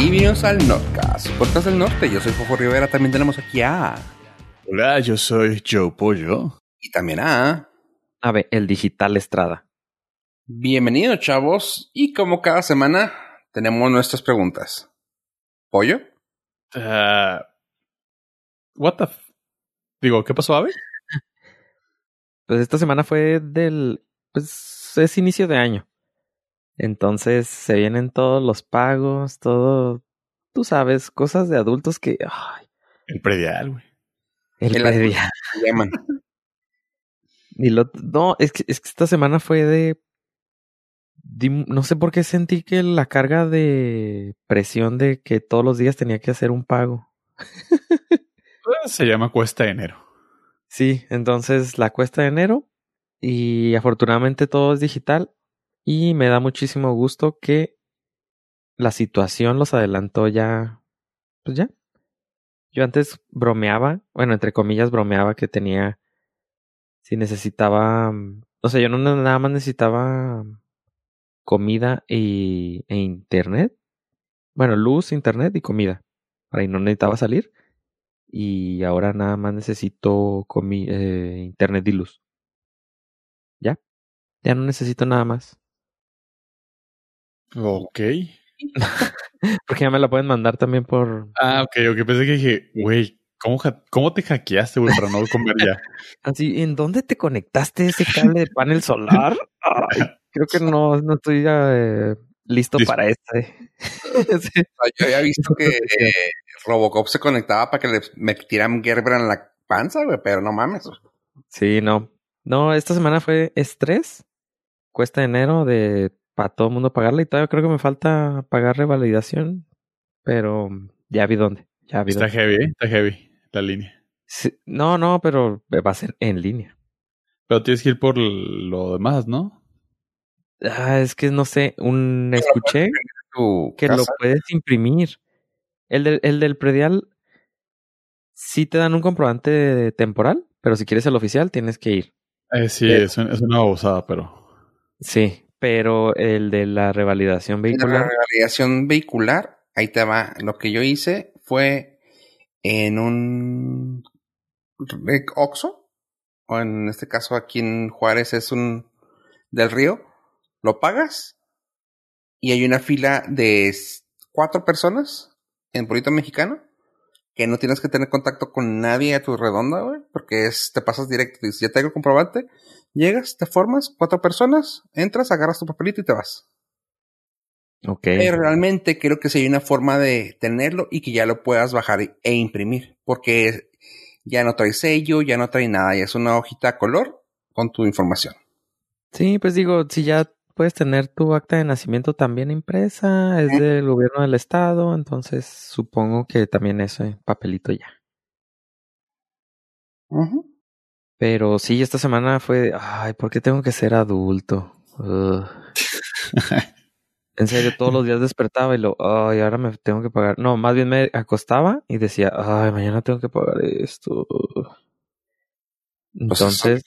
Y bienvenidos al Nordcast, podcast del norte. Yo soy Fofo Rivera. También tenemos aquí a. Hola, yo soy Joe Pollo. Y también a. A ver, el digital Estrada. Bienvenidos, chavos. Y como cada semana, tenemos nuestras preguntas. ¿Pollo? Uh, what the f Digo, ¿qué pasó, Ave? Pues esta semana fue del. Pues es inicio de año. Entonces se vienen todos los pagos, todo. Tú sabes, cosas de adultos que. Ay, El predial, güey. el, El predial. Se llaman. Y lo, no, es que, es que esta semana fue de, No sé por qué sentí que la carga de presión de que todos los días tenía que hacer un pago. Eh, Se llama Cuesta de Enero. Sí, entonces la cuesta de enero y afortunadamente todo es digital y me da muchísimo gusto que la situación los adelantó ya, pues ya. Yo antes bromeaba, bueno, entre comillas bromeaba que tenía, si necesitaba, o sea, yo no na- nada más necesitaba comida y, e internet, bueno, luz, internet y comida, ahí no necesitaba salir y ahora nada más necesito comi eh, internet y luz. Ya, ya no necesito nada más. Ok. Porque ya me la pueden mandar también por... Ah, ok, ok. Pensé que dije, güey, ¿cómo, ¿cómo te hackeaste, güey, para no comer ya? Así, ¿en dónde te conectaste ese cable de panel solar? Ay, creo que no, no estoy eh, listo Dis- para este. Sí. Sea, Yo había visto que eh, Robocop se conectaba para que le metieran Gerber en la panza, güey, pero no mames. Sí, no. No, esta semana fue estrés. Cuesta de enero de para todo el mundo pagarla y todavía creo que me falta pagar revalidación. Pero ya vi dónde. Ya vi Está dónde. heavy, ¿eh? Está heavy la línea. Sí, no, no, pero va a ser en línea. Pero tienes que ir por lo demás, ¿no? Ah, es que no sé, un escuché que lo puedes imprimir. El del, el del predial sí te dan un comprobante temporal, pero si quieres el oficial tienes que ir. Eh, sí, Eh. es, un- es una babosada, pero... Sí, pero el de la revalidación En la vehicular, revalidación vehicular, ahí te va. Lo que yo hice fue en un Oxxo, o en este caso aquí en Juárez es un del río, lo pagas y hay una fila de cuatro personas en Pueblito Mexicano que no tienes que tener contacto con nadie a tu redonda, güey, porque es, te pasas directo, dices, ya traigo el comprobante, llegas, te formas, cuatro personas, entras, agarras tu papelito y te vas. ok. Pero realmente creo que hay una forma de tenerlo y que ya lo puedas bajar e imprimir. Porque ya no trae sello, ya no trae nada. Ya es una hojita a color con tu información. Sí, pues digo, si ya puedes tener tu acta de nacimiento también impresa, es del gobierno del estado, entonces supongo que también ese papelito ya. Ujú. Pero sí, esta semana fue, ay, ¿por qué tengo que ser adulto? Ugh. En serio, todos los días despertaba y lo, ay, ahora me tengo que pagar. No, más bien me acostaba y decía, ay, mañana tengo que pagar esto. Pues Entonces,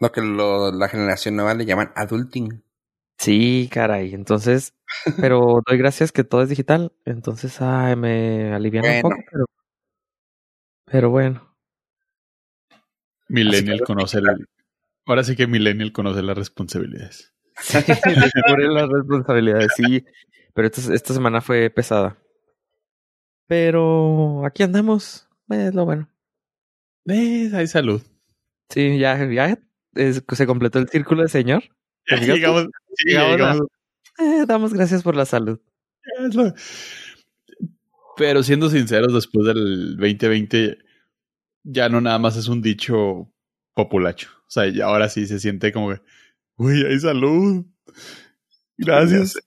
lo que lo- la generación nueva le llaman adulting. sí, caray. Entonces, pero doy gracias que todo es digital. Entonces, ay, me alivian un poco, pero, pero bueno. Millennial que- conoce el... Ahora sí que Millennial conoce las responsabilidades. Sí, las responsabilidades, sí. Pero esta, esta semana fue pesada. Pero aquí andamos. Es lo bueno. Eh, hay salud. Sí, ya, ya es- se completó el círculo de señor. Ya ¿Te fijaste? llegamos, sí, Llegamos a- llegamos Eh, damos gracias por la salud. Pero siendo sinceros, después del 2020, ya no nada más es un dicho populacho. O sea, ya ahora sí se siente como que, uy, hay salud. Gracias.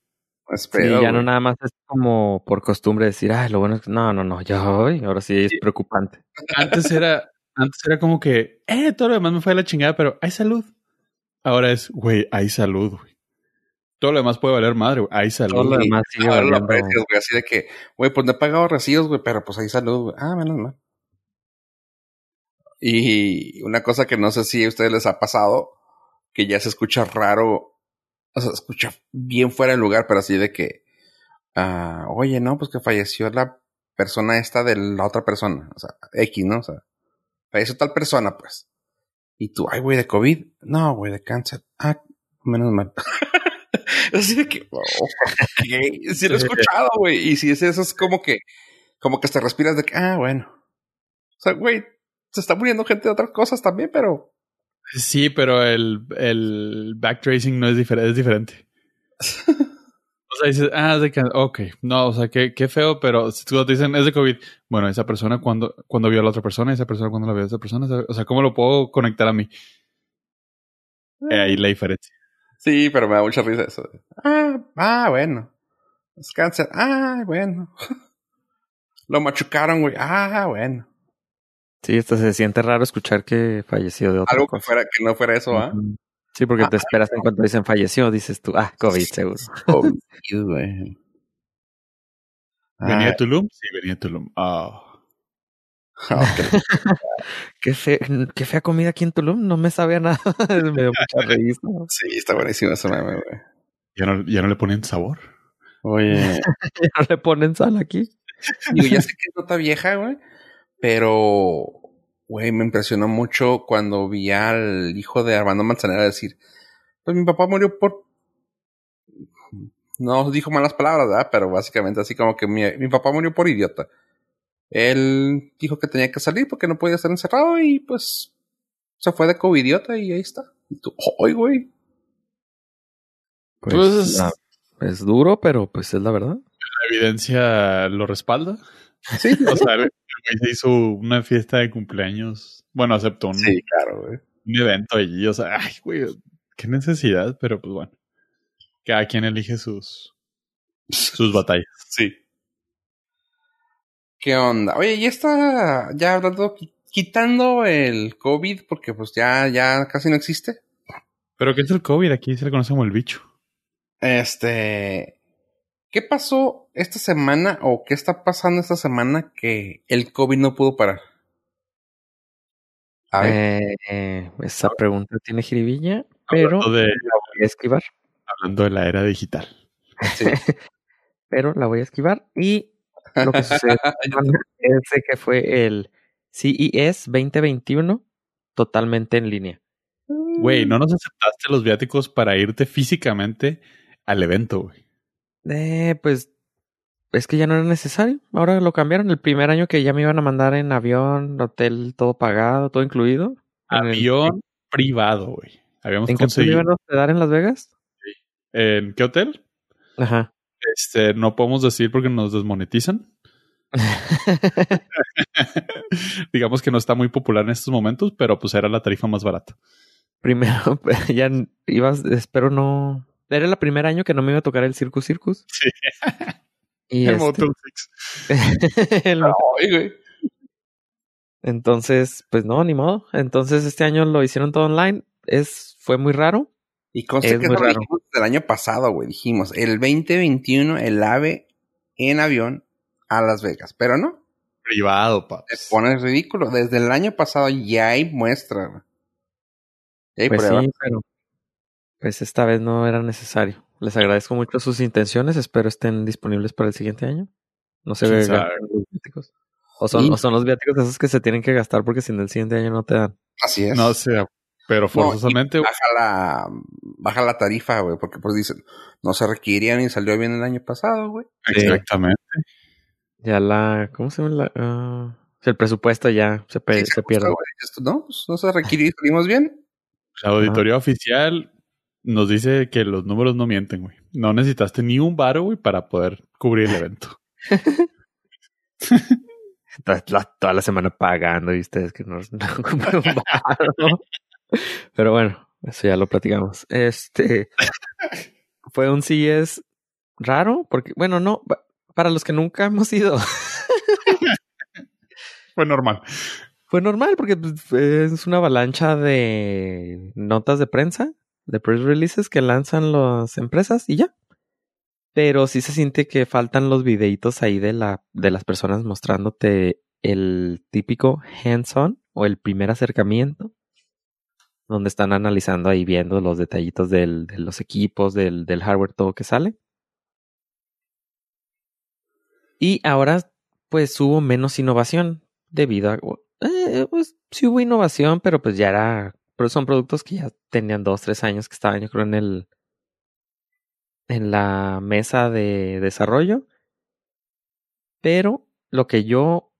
Pues, Sí, ya no güey, nada más es como por costumbre decir, ay, lo bueno es que no, no, no, ya hoy, ahora sí es Sí. preocupante. Antes era, antes era como que, eh, todo lo demás me fue a la chingada, pero hay salud. Ahora es, güey, hay salud, güey. Todo lo demás puede valer madre, güey. Hay salud. Todo lo y demás sigue ahora lo valiendo. aprecias, güey, así de que, güey, pues no he pagado recibos, güey, pero pues hay salud, güey. Ah, menos mal. Y una cosa que no sé si a ustedes les ha pasado, que ya se escucha raro, o sea, se escucha bien fuera de lugar, pero así de que ah, oye, no, pues que falleció la persona esta de la otra persona, o sea, X, ¿no? O sea, falleció tal persona, pues. Y tú, ay, güey, de COVID. No, güey, de cáncer. Ah, menos mal. Así de que, oh, ok. Sí lo he escuchado, güey. Y si es eso, es como que, como que te respiras de que, ah, bueno. O sea, güey, se está muriendo gente de otras cosas también, pero. Sí, pero el, el backtracing no es diferente, es diferente. O sea, dices, ah, es de. Ok, no, o sea, qué, qué feo, pero si tú te dicen es de COVID, bueno, esa persona cuando, cuando vio a la otra persona, esa persona cuando la vio a esa persona, o sea, ¿cómo lo puedo conectar a mí? Eh, ahí la diferencia. Sí, pero me da mucha risa eso. Ah, ah, bueno. Es cáncer. Ah, bueno. Lo machucaron, güey. Ah, bueno. Sí, esto se siente raro escuchar que falleció de otra Algo que, fuera, que no fuera eso, ¿ah? Sí, porque Ah, te esperas en cuanto dicen falleció, dices tú, ah, COVID seguro. COVID, güey. ¿Venía Ah, de Tulum? Sí, venía de Tulum. Ah. ok. Qué, fe- qué fea comida aquí en Tulum, no me sabía nada. me dio mucha risa. Sí, está buenísimo ese meme, güey. ¿Ya no, ya no le ponen sabor. Oye, ¿No le ponen sal aquí? digo, ya sé que es nota vieja, güey, pero, güey, me impresionó mucho cuando vi al hijo de Armando Manzanera decir, pues mi papá murió por... No dijo malas palabras, ¿verdad? Pero básicamente así como que mi, mi papá murió por idiota. Él dijo que tenía que salir porque no podía estar encerrado y pues se fue de covidiota y ahí está. Y tú, ¡ay, güey! Pues, Pues- la- es duro, pero pues es la verdad. La evidencia lo respalda. Sí, O sea, se hizo una fiesta de cumpleaños. Bueno, aceptó un, sí, claro, güey. un evento allí. O sea, ay, güey, qué necesidad, pero pues bueno. Cada quien elige sus, sus batallas. Sí. ¿Qué onda? Oye, y está ya hablando, qui- quitando el COVID, porque pues ya, ya casi no existe. Pero ¿qué es el COVID? Aquí se le conoce como el bicho. Este, ¿qué pasó esta semana o qué está pasando esta semana que el COVID no pudo parar? A ver, Eh, eh, esa pregunta tiene jiribilla, pero Hablando de, voy a esquivar. hablando de la era digital. sí. Pero la voy a esquivar. Y lo que sucede semana es que fue el CES 2021 totalmente en línea. Güey, no nos aceptaste los viáticos para irte físicamente al evento, güey. Eh, pues es que ya no era necesario. Ahora lo cambiaron. El primer año que ya me iban a mandar en avión, hotel todo pagado, todo incluido. El- Avión privado, güey. Habíamos ¿En qué conseguido. iban a hospedar en Las Vegas? ¿En qué hotel? Ajá. Este, no podemos decir porque nos desmonetizan. Digamos que no está muy popular en estos momentos, pero pues era la tarifa más barata. Primero, ya ibas, espero no. Era el primer año que no me iba a tocar el Circus Circus. Sí. Y El este- el- Ay, güey. Entonces, pues no, ni modo. Entonces este año lo hicieron todo online. Es, fue muy raro. Y conste Es que muy raro. dijimos del año pasado, güey. Dijimos, el 2021, el AVE en avión a Las Vegas. Pero no, Privado, te paps. pones ridículo. Desde el año pasado ya hay muestra, güey. Ya hay Pues pruebas. sí, pero pues esta vez no era necesario. Les agradezco mucho sus intenciones. Espero estén disponibles para el siguiente año. No se ¿Quién ve los viáticos. O son, Sí. o son los viáticos esos que se tienen que gastar porque si en el siguiente año no te dan. Así es. No sé, pero forzosamente, güey. baja la, baja la tarifa, güey, porque pues dicen, no se requerían y salió bien el año pasado, güey. Sí. Exactamente. Ya la, ¿cómo se llama? La, ah, el presupuesto ya se, Sí, pierde. No, pues no se requirió y salimos bien. La auditoría oficial nos dice que los números no mienten, güey. No necesitaste ni un varo, güey, para poder cubrir el evento. Toda la, toda la semana pagando y ustedes que no, no un varo. Pero bueno, eso ya lo platicamos. Este fue un CES raro, porque, bueno, no, pa- para los que nunca hemos ido, Fue normal. fue normal porque pues, es una avalancha de notas de prensa, de press releases que lanzan las empresas y ya. Pero sí se siente que faltan los videitos ahí de la, de las personas mostrándote el típico hands-on o el primer acercamiento, donde están analizando ahí viendo los detallitos de los equipos, del, del hardware, todo que sale. Y ahora, pues hubo menos innovación debido a. Eh, pues sí hubo innovación, pero pues ya era. Pero son productos que ya tenían dos, tres años que estaban, yo creo, en el. En la mesa de desarrollo. Pero lo que yo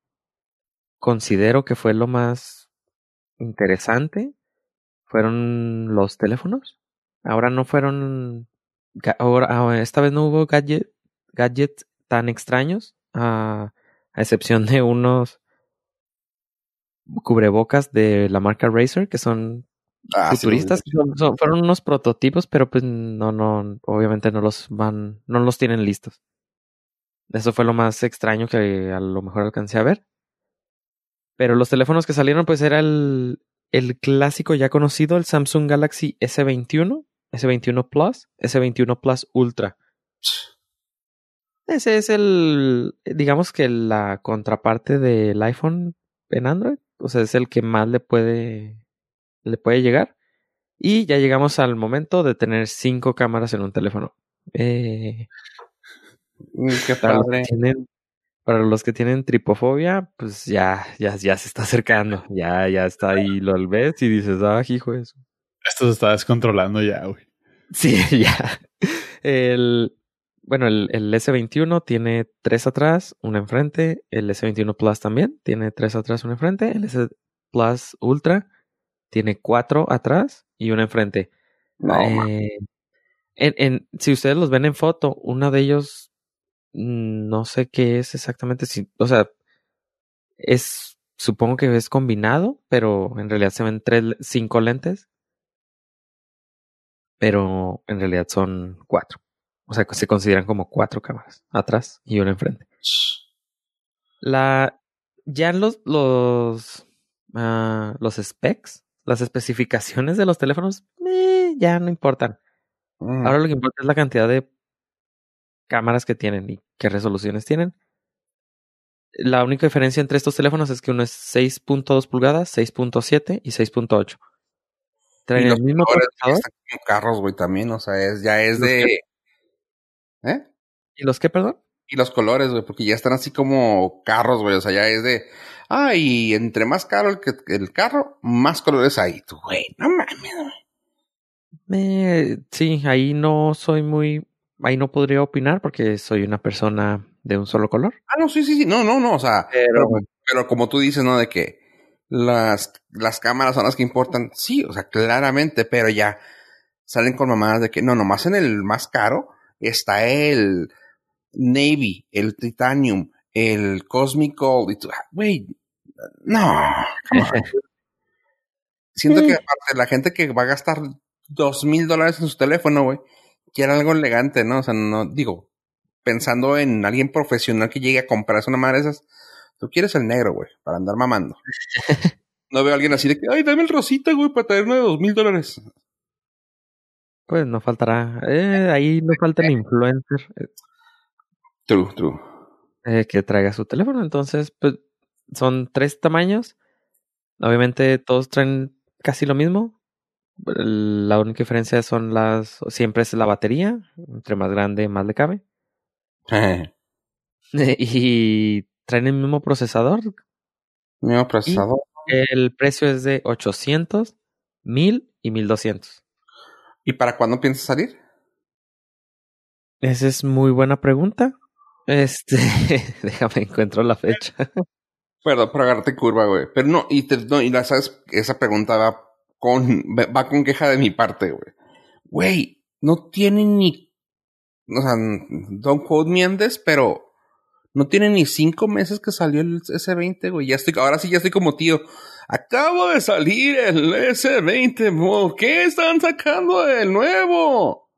considero que fue lo más interesante fueron los teléfonos. Ahora no fueron. Ahora, ah, esta vez no hubo gadget, gadgets tan extraños, a, a excepción de unos cubrebocas de la marca Razer que son Ah, futuristas. sí. Son- son- fueron unos prototipos, pero pues no, no, obviamente no los van, no los tienen listos. Eso fue lo más extraño que a lo mejor alcancé a ver. Pero los teléfonos que salieron, pues era el, el clásico ya conocido, el Samsung Galaxy S21, S21 Plus, S21 Plus Ultra. Ese es el, digamos que la contraparte del iPhone en Android. O sea, es el que más le puede, le puede llegar. Y ya llegamos al momento de tener cinco cámaras en un teléfono. Eh, Qué para, los padre. que tienen, para los que tienen tripofobia, pues ya, ya, ya se está acercando. Ya, ya está ahí, lo ves y dices, ah, hijo eso. Esto se está descontrolando ya, güey. Sí, ya. El, bueno, el, el S21 tiene tres atrás, uno enfrente. El S21 Plus también tiene tres atrás, uno enfrente. El S Plus Ultra tiene cuatro atrás y uno enfrente. No. Eh, en, en, si ustedes los ven en foto, uno de ellos mm, no sé qué es exactamente. Si, o sea, es supongo que es combinado, pero en realidad se ven tres, cinco lentes. Pero en realidad son cuatro. O sea, se consideran como cuatro cámaras atrás y una enfrente. La ya los los ah, los specs, las especificaciones de los teléfonos eh, ya no importan. Mm. Ahora lo que importa es la cantidad de cámaras que tienen y qué resoluciones tienen. La única diferencia entre estos teléfonos es que uno es 6.2 pulgadas, 6.7 y 6.8. Traen Y los el mismo procesador. están como carros, güey, también. O sea, es, ya es de. ¿Eh? ¿Y los qué, perdón? Y los colores, güey, porque ya están así como carros, güey. O sea, ya es de. Ah, y entre más caro el, que, el carro, más colores hay. Tú, güey, no mames, güey. Sí, ahí no soy muy... Ahí no podría opinar porque soy una persona de un solo color. Ah, no, sí, sí, sí. No, no, no. O sea, Pero- pero, pero como tú dices, ¿no? De que las, las cámaras son las que importan. Sí, o sea, claramente, pero ya salen con mamadas de que no, nomás en el más caro está el Navy, el Titanium, el Cosmic Gold. Y tú, ah, güey, no. Siento que aparte la gente que va a gastar dos mil dólares en su teléfono, güey, quiere algo elegante, ¿no? O sea, no digo, pensando en alguien profesional que llegue a comprarse una madre de esas, tú quieres el negro, güey, para andar mamando. No veo a alguien así de que, ay, dame el rosita, güey, para traerme de dos mil dólares. Pues no faltará... eh, ahí no falta el influencer True, true. eh, que traiga su teléfono. Entonces, pues son tres tamaños. Obviamente todos traen casi lo mismo. La única diferencia son las... Siempre es la batería. Entre más grande, más le cabe. y traen el mismo procesador. Mismo procesador. El precio es de 800, 1000 y 1200. ¿Y para cuándo piensas salir? Esa es muy buena pregunta. Este, déjame encuentro la fecha. Perdón por agarrarte curva, güey. Pero no, y, te, no, y la sabes, esa pregunta va con, va con queja de mi parte, güey. Güey, no tiene ni, o sea, don't quote me on this, pero no tiene ni cinco meses que salió el S20, güey. Ya estoy, ahora sí ya estoy como tío. Acabo de salir el S20, ¿por qué están sacando el nuevo?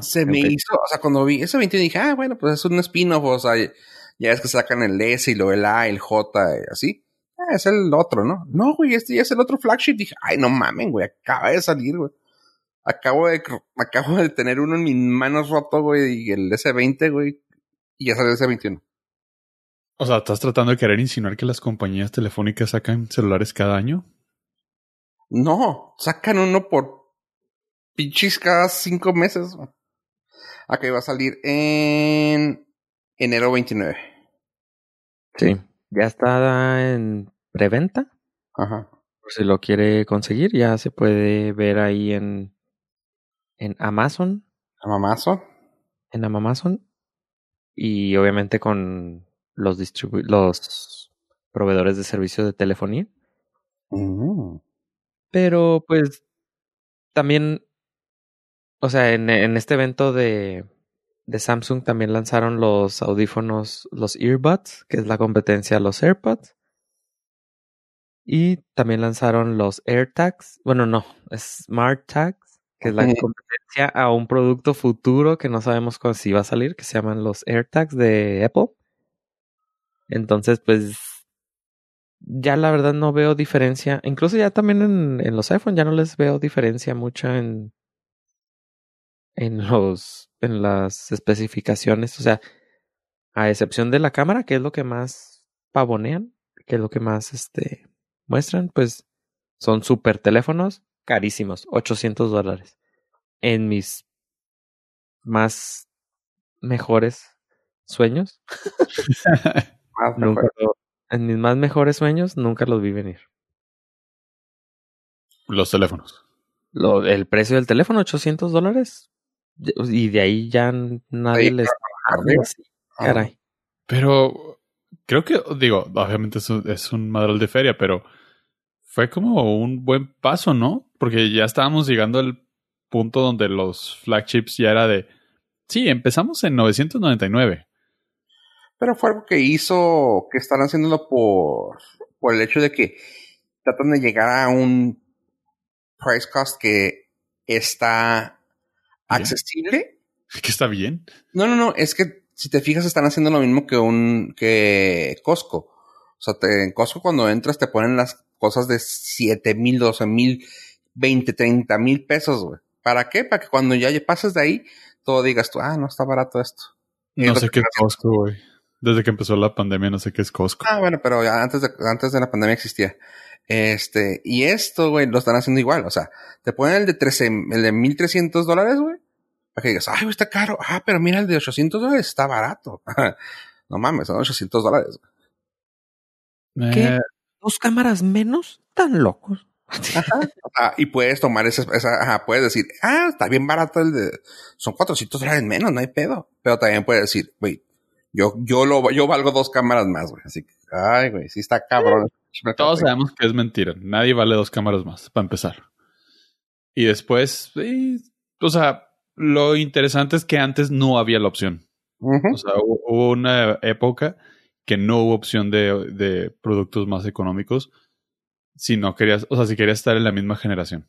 Se me hizo, o sea, cuando vi ese 20 dije, ah, bueno, pues es un spin-off, o sea, ya es que sacan el S y luego el A, el J, y así. Ah, es el otro, ¿no? No, güey, este ya es el otro flagship. Dije, ay, no mamen, güey, acaba de salir, güey. Acabo de, acabo de tener uno en mis manos roto, güey, y el S20, güey, y ya salió el S21. O sea, ¿estás tratando de querer insinuar que las compañías telefónicas sacan celulares cada año? No, sacan uno por pinches cada cinco meses. Acá iba a salir en enero 29. Sí, ya está en preventa. Ajá. Por si lo quiere conseguir, ya se puede ver ahí en, en Amazon. Amazon. En Amazon. Y obviamente con los distribu los proveedores de servicios de telefonía. Mm. Pero pues también, o sea, en, en este evento de, de Samsung también lanzaron los audífonos, los earbuds, que es la competencia a los AirPods. Y también lanzaron los AirTags. Bueno, no, es Smart Tags, que es la competencia a un producto futuro que no sabemos cuándo si va a salir, que se llaman los AirTags de Apple. Entonces, pues ya la verdad no veo diferencia. Incluso ya también en, en los iPhone ya no les veo diferencia mucha en, en los en las especificaciones. O sea, a excepción de la cámara, que es lo que más pavonean, que es lo que más este muestran, pues son super teléfonos carísimos, 800 dólares. En mis más mejores sueños, Nunca lo- en mis más mejores sueños nunca los vi venir. Los teléfonos. Lo, el precio del teléfono, 800 dólares. Y de ahí ya nadie Ahí, les... Sí, Ah, caray. Pero creo que, digo, obviamente es un, es un madral de feria, pero fue como un buen paso, ¿no? Porque ya estábamos llegando al punto donde los flagships ya era de, sí, empezamos en 999. Pero fue algo que hizo, que están haciéndolo por, por el hecho de que tratan de llegar a un price cost que está Bien. accesible. Que está bien. No, no, no, es que si te fijas están haciendo lo mismo que un, que Costco. O sea, te- en Costco cuando entras te ponen las cosas de 7 mil, 12 mil, 20, 30 mil pesos, güey. ¿Para qué? Para que cuando ya pases de ahí, todo digas tú, ah, no está barato esto. Es No sé qué Costco, güey. Desde que empezó la pandemia no sé qué es Costco. Ah, bueno, pero ya antes de, antes de la pandemia existía. Este, y esto, güey, lo están haciendo igual. O sea, te ponen el de 13, el de 1300 dólares, güey. Para que digas, ay, güey, está caro. Ah, pero mira, el de 800 dólares está barato. no mames, son 800 dólares. ¿Qué? Eh, ¿Dos cámaras menos? Tan locos. Ah, y puedes tomar esa, esa, ajá, puedes decir, ah, está bien barato el de, son 400 dólares menos, no hay pedo. Pero también puedes decir, güey, yo, yo lo, yo valgo dos cámaras más, güey. Así que, ay, güey, sí está cabrón. todos sabemos que es mentira. Nadie vale dos cámaras más, para empezar. Y después, sí, o sea, lo interesante es que antes no había la opción. O sea, hu- hubo una época que no hubo opción de, de productos más económicos si no querías, o sea, si querías estar en la misma generación.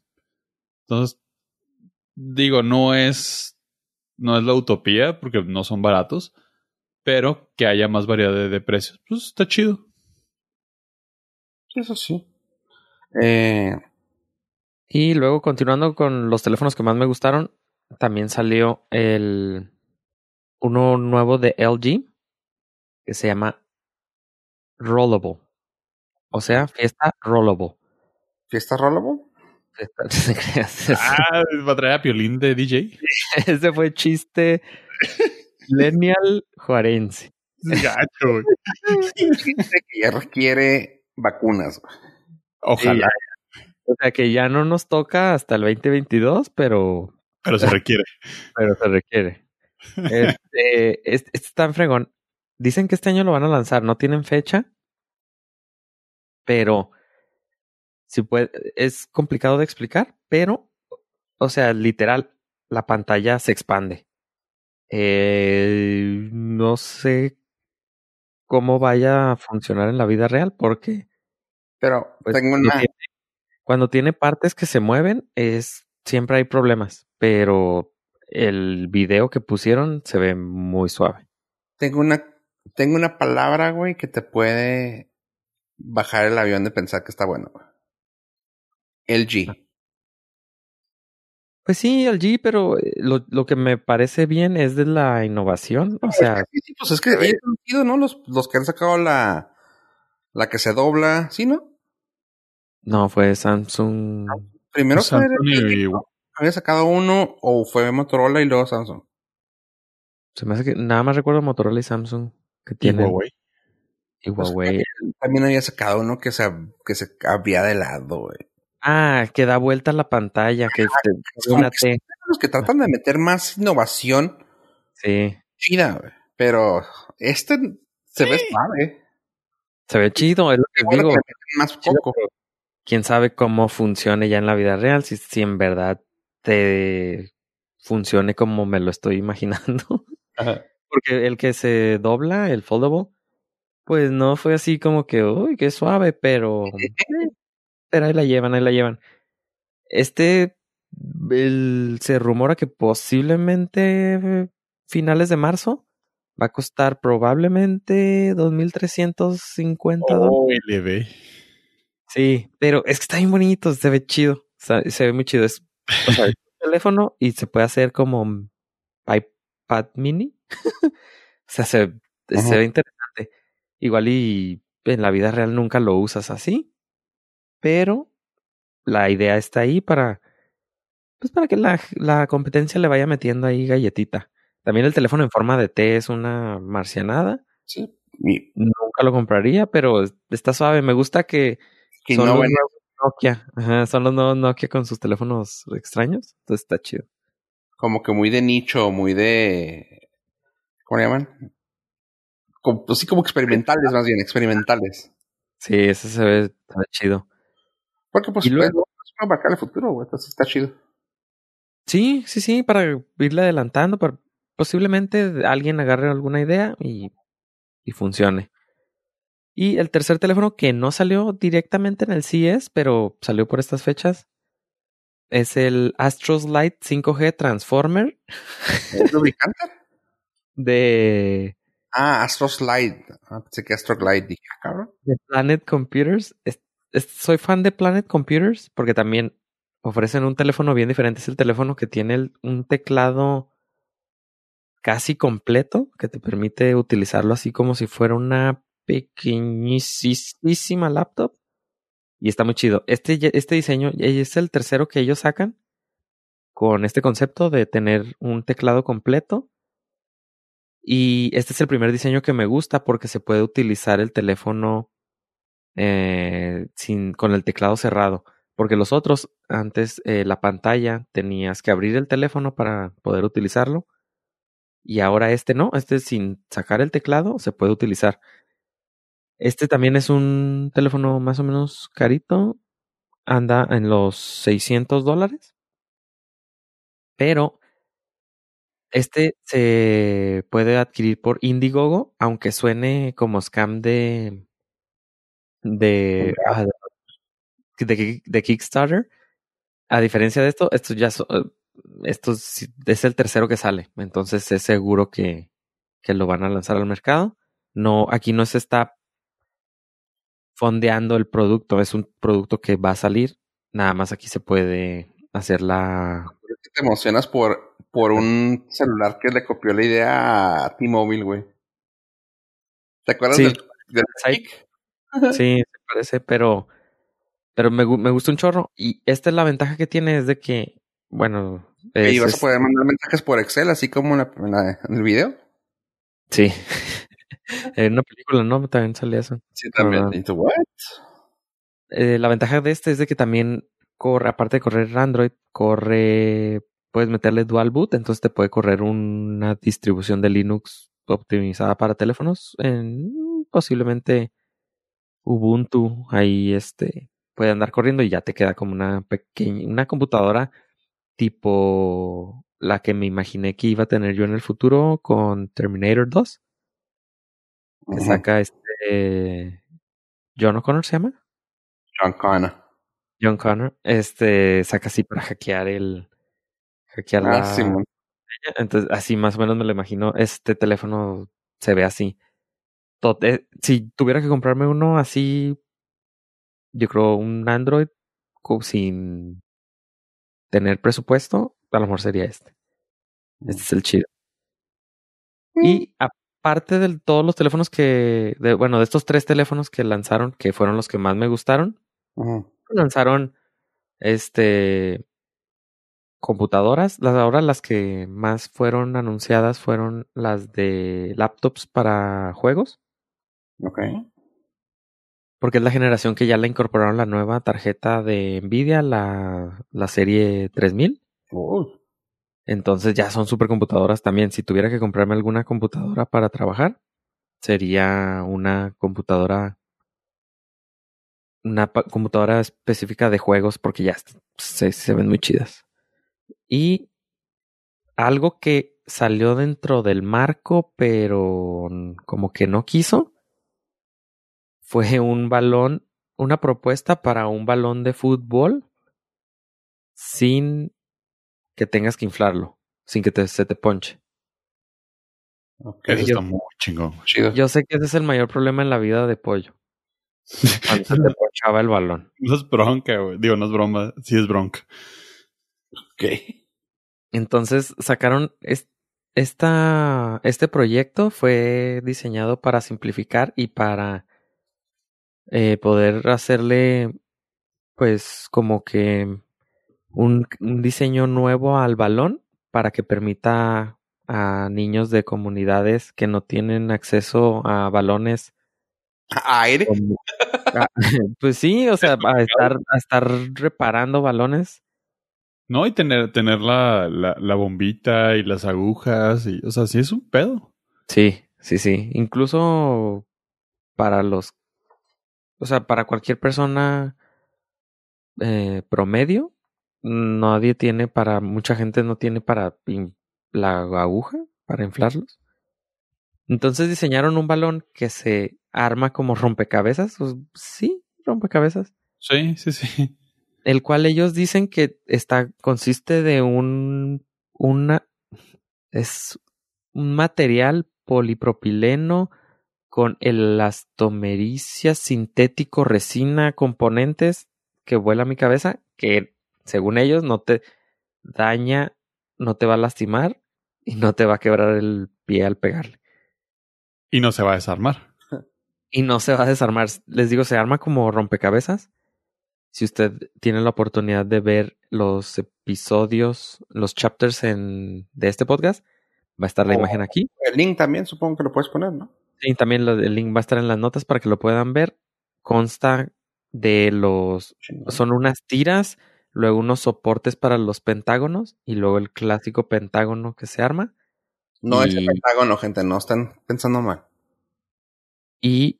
Entonces, digo, no es, no es la utopía porque no son baratos, pero que haya más variedad de, de precios, pues está chido. Sí, Eso sí. Eh, Y luego, continuando con los teléfonos que más me gustaron, también salió el uno nuevo de LG que se llama Rollable. O sea, fiesta rollable. ¿Fiesta Rollable? Fiesta- Ah, va a traer a Piolín de DJ. Ese fue chiste millennial juarense. Gacho, que ya requiere vacunas. Ojalá, O sea que ya no nos toca hasta el 2022, pero, pero se requiere. pero se requiere. Este, este, este está en fregón. Dicen que este año lo van a lanzar, no tienen fecha, pero si puede, es complicado de explicar, pero, o sea, literal, la pantalla se expande. Eh, no sé cómo vaya a funcionar en la vida real, porque Pero pues, tengo una. tiene- cuando tiene partes que se mueven, es siempre hay problemas, pero el video que pusieron se ve muy suave. Tengo una. Tengo una palabra, güey, que te puede bajar el avión de pensar que está bueno. LG. Pues sí, el G, pero eh, lo, lo que me parece bien es de la innovación. O sea, Sí, sí, pues es que han sido, ¿no? Los, los que han sacado la. La que se dobla. ¿Sí, no? no fue Samsung. Primero fue y- había sacado uno o fue Motorola y luego Samsung. Se me hace que nada más recuerdo Motorola y Samsung que Y tienen. Huawei. Y Pues, Huawei. También había sacado uno que se, que se abría de lado, güey. Ah, que da vuelta la pantalla, que te- como una que T. Los que tratan de meter más innovación Sí. chida, güey. Pero este se ve suave. Se ve chido, es lo que digo. que más pero Quién sabe cómo funcione ya en la vida real, si, si en verdad te funcione como me lo estoy imaginando. Porque el que se dobla, el foldable, pues no fue así como que, uy, qué suave, pero, eh, pero ahí la llevan, ahí la llevan. Este, el- se rumora que posiblemente finales de marzo va a costar probablemente 2.350 dólares. Oh, LB. Sí, pero es que está bien bonito, se ve chido, o sea, se ve muy chido. Es o sea, teléfono y se puede hacer como iPad mini. o sea, se, ve interesante. Igual y en la vida real nunca lo usas así, pero la idea está ahí para, pues para que la, la competencia le vaya metiendo ahí galletita. También el teléfono en forma de T es una marcianada. Sí. Y Nunca lo compraría, pero está suave. Me gusta que que son no los Nokia. Ajá, son los nuevos Nokia con sus teléfonos extraños. Entonces está chido. como que muy de nicho, muy de. ¿Cómo le llaman? Como, pues sí, como experimentales, más bien, experimentales. Sí, ese se ve chido. Porque pues luego- es una marca el futuro, güey. Entonces está chido. Sí, sí, sí, para irle adelantando, para posiblemente alguien agarre alguna idea y, y funcione. Y el tercer teléfono que no salió directamente en el CES, pero salió por estas fechas, es el Astros Light 5G Transformer ¿Es lubricante? de, Ah, Astro Slide. Ah, pensé que Astro Glide. Dije, ah, cabrón. de Planet Computers. Es- soy fan de Planet Computers porque también ofrecen un teléfono bien diferente. Es el teléfono que tiene un teclado casi completo que te permite utilizarlo así como si fuera una pequeñísima laptop. Y está muy chido. Este, este diseño es el tercero que ellos sacan con este concepto de tener un teclado completo. Y este es el primer diseño que me gusta porque se puede utilizar el teléfono eh, sin, con el teclado cerrado. Porque los otros, antes eh, la pantalla tenías que abrir el teléfono para poder utilizarlo. Y ahora este no, este sin sacar el teclado se puede utilizar. Este también es un teléfono más o menos carito. Anda en los 600 dólares. Pero este se puede adquirir por Indiegogo, aunque suene como scam de de, ah, de, de- Kickstarter. A diferencia de esto, esto ya so- eh, esto es el tercero que sale, entonces es seguro que, que lo van a lanzar al mercado. No, aquí no se está fondeando el producto, es un producto que va a salir. Nada más aquí se puede hacer la te emocionas por, por un celular que le copió la idea a T-Mobile, güey. ¿Te acuerdas Sí. del, del Sí. Sí, se parece, pero, pero me, me gusta un chorro. Y esta es la ventaja que tiene, es de que, bueno, Y es- vas a poder mandar mensajes por Excel, así como en, la- en la- en el video. sí. en una película, ¿no? También sale eso. Sí, también. ¿Y tú, what? Eh, la ventaja de este es de que también corre, aparte de correr Android, corre, puedes meterle dual boot, entonces te puede correr una distribución de Linux optimizada para teléfonos, en posiblemente Ubuntu, ahí este puede andar corriendo y ya te queda como una pequeña, una computadora tipo la que me imaginé que iba a tener yo en el futuro con Terminator 2, que saca este John O'Connor se llama. John Connor. John Connor, este saca así para hackear el hackear la Ah, Simón. entonces así más o menos me lo imagino, este teléfono se ve así. Eh, si tuviera que comprarme uno así, yo creo un Android sin tener presupuesto, a lo mejor sería este. Este es el chido. Y aparte de todos los teléfonos que, de, bueno, de estos tres teléfonos que lanzaron, que fueron los que más me gustaron, Ujú. lanzaron este computadoras. Las ahora las que más fueron anunciadas fueron las de laptops para juegos. Ok. Porque es la generación que ya le incorporaron la nueva tarjeta de Nvidia, la, la serie 3000. Uy. Entonces ya son supercomputadoras también. Si tuviera que comprarme alguna computadora para trabajar, sería una computadora una computadora específica de juegos porque ya se, se ven muy chidas. Y algo que salió dentro del marco, pero como que no quiso, fue un balón, una propuesta para un balón de fútbol sin que tengas que inflarlo, sin que te- se te ponche. Ok. Eso yo- está muy chingón. Chido. Yo sé que ese es el mayor problema en la vida de pollo. Cuando se te ponchaba el balón. No es bronca, güey. Digo, no es broma, sí es bronca. Ok. Entonces sacaron es- esta, este proyecto fue diseñado para simplificar y para eh, poder hacerle pues como que un, un diseño nuevo al balón para que permita a niños de comunidades que no tienen acceso a balones Aire. como- Ah, pues sí, o sea, a estar, a estar reparando balones No, y tener, tener la, la, la bombita y las agujas. Y, o sea, sí es un pedo. Sí, sí, sí. Incluso para los, o sea, para cualquier persona eh, promedio, nadie tiene para, mucha gente no tiene para la aguja, para inflarlos. Entonces diseñaron un balón que se arma como rompecabezas, pues, sí, rompecabezas, Sí, sí, sí. el cual ellos dicen que está, consiste de un, una, es un material polipropileno con elastomericia sintético resina componentes que vuela mi cabeza que según ellos no te daña, no te va a lastimar y no te va a quebrar el pie al pegarle. Y no se va a desarmar. Y no se va a desarmar. Les digo, se arma como rompecabezas. Si usted tiene la oportunidad de ver los episodios, los chapters en, de este podcast, va a estar la Oh. imagen aquí. El link también supongo que lo puedes poner, ¿no? Y también lo- el link va a estar en las notas para que lo puedan ver. Consta de los... Son unas tiras, luego unos soportes para los pentágonos y luego el clásico pentágono que se arma. No es el pentágono, gente, no están pensando mal. y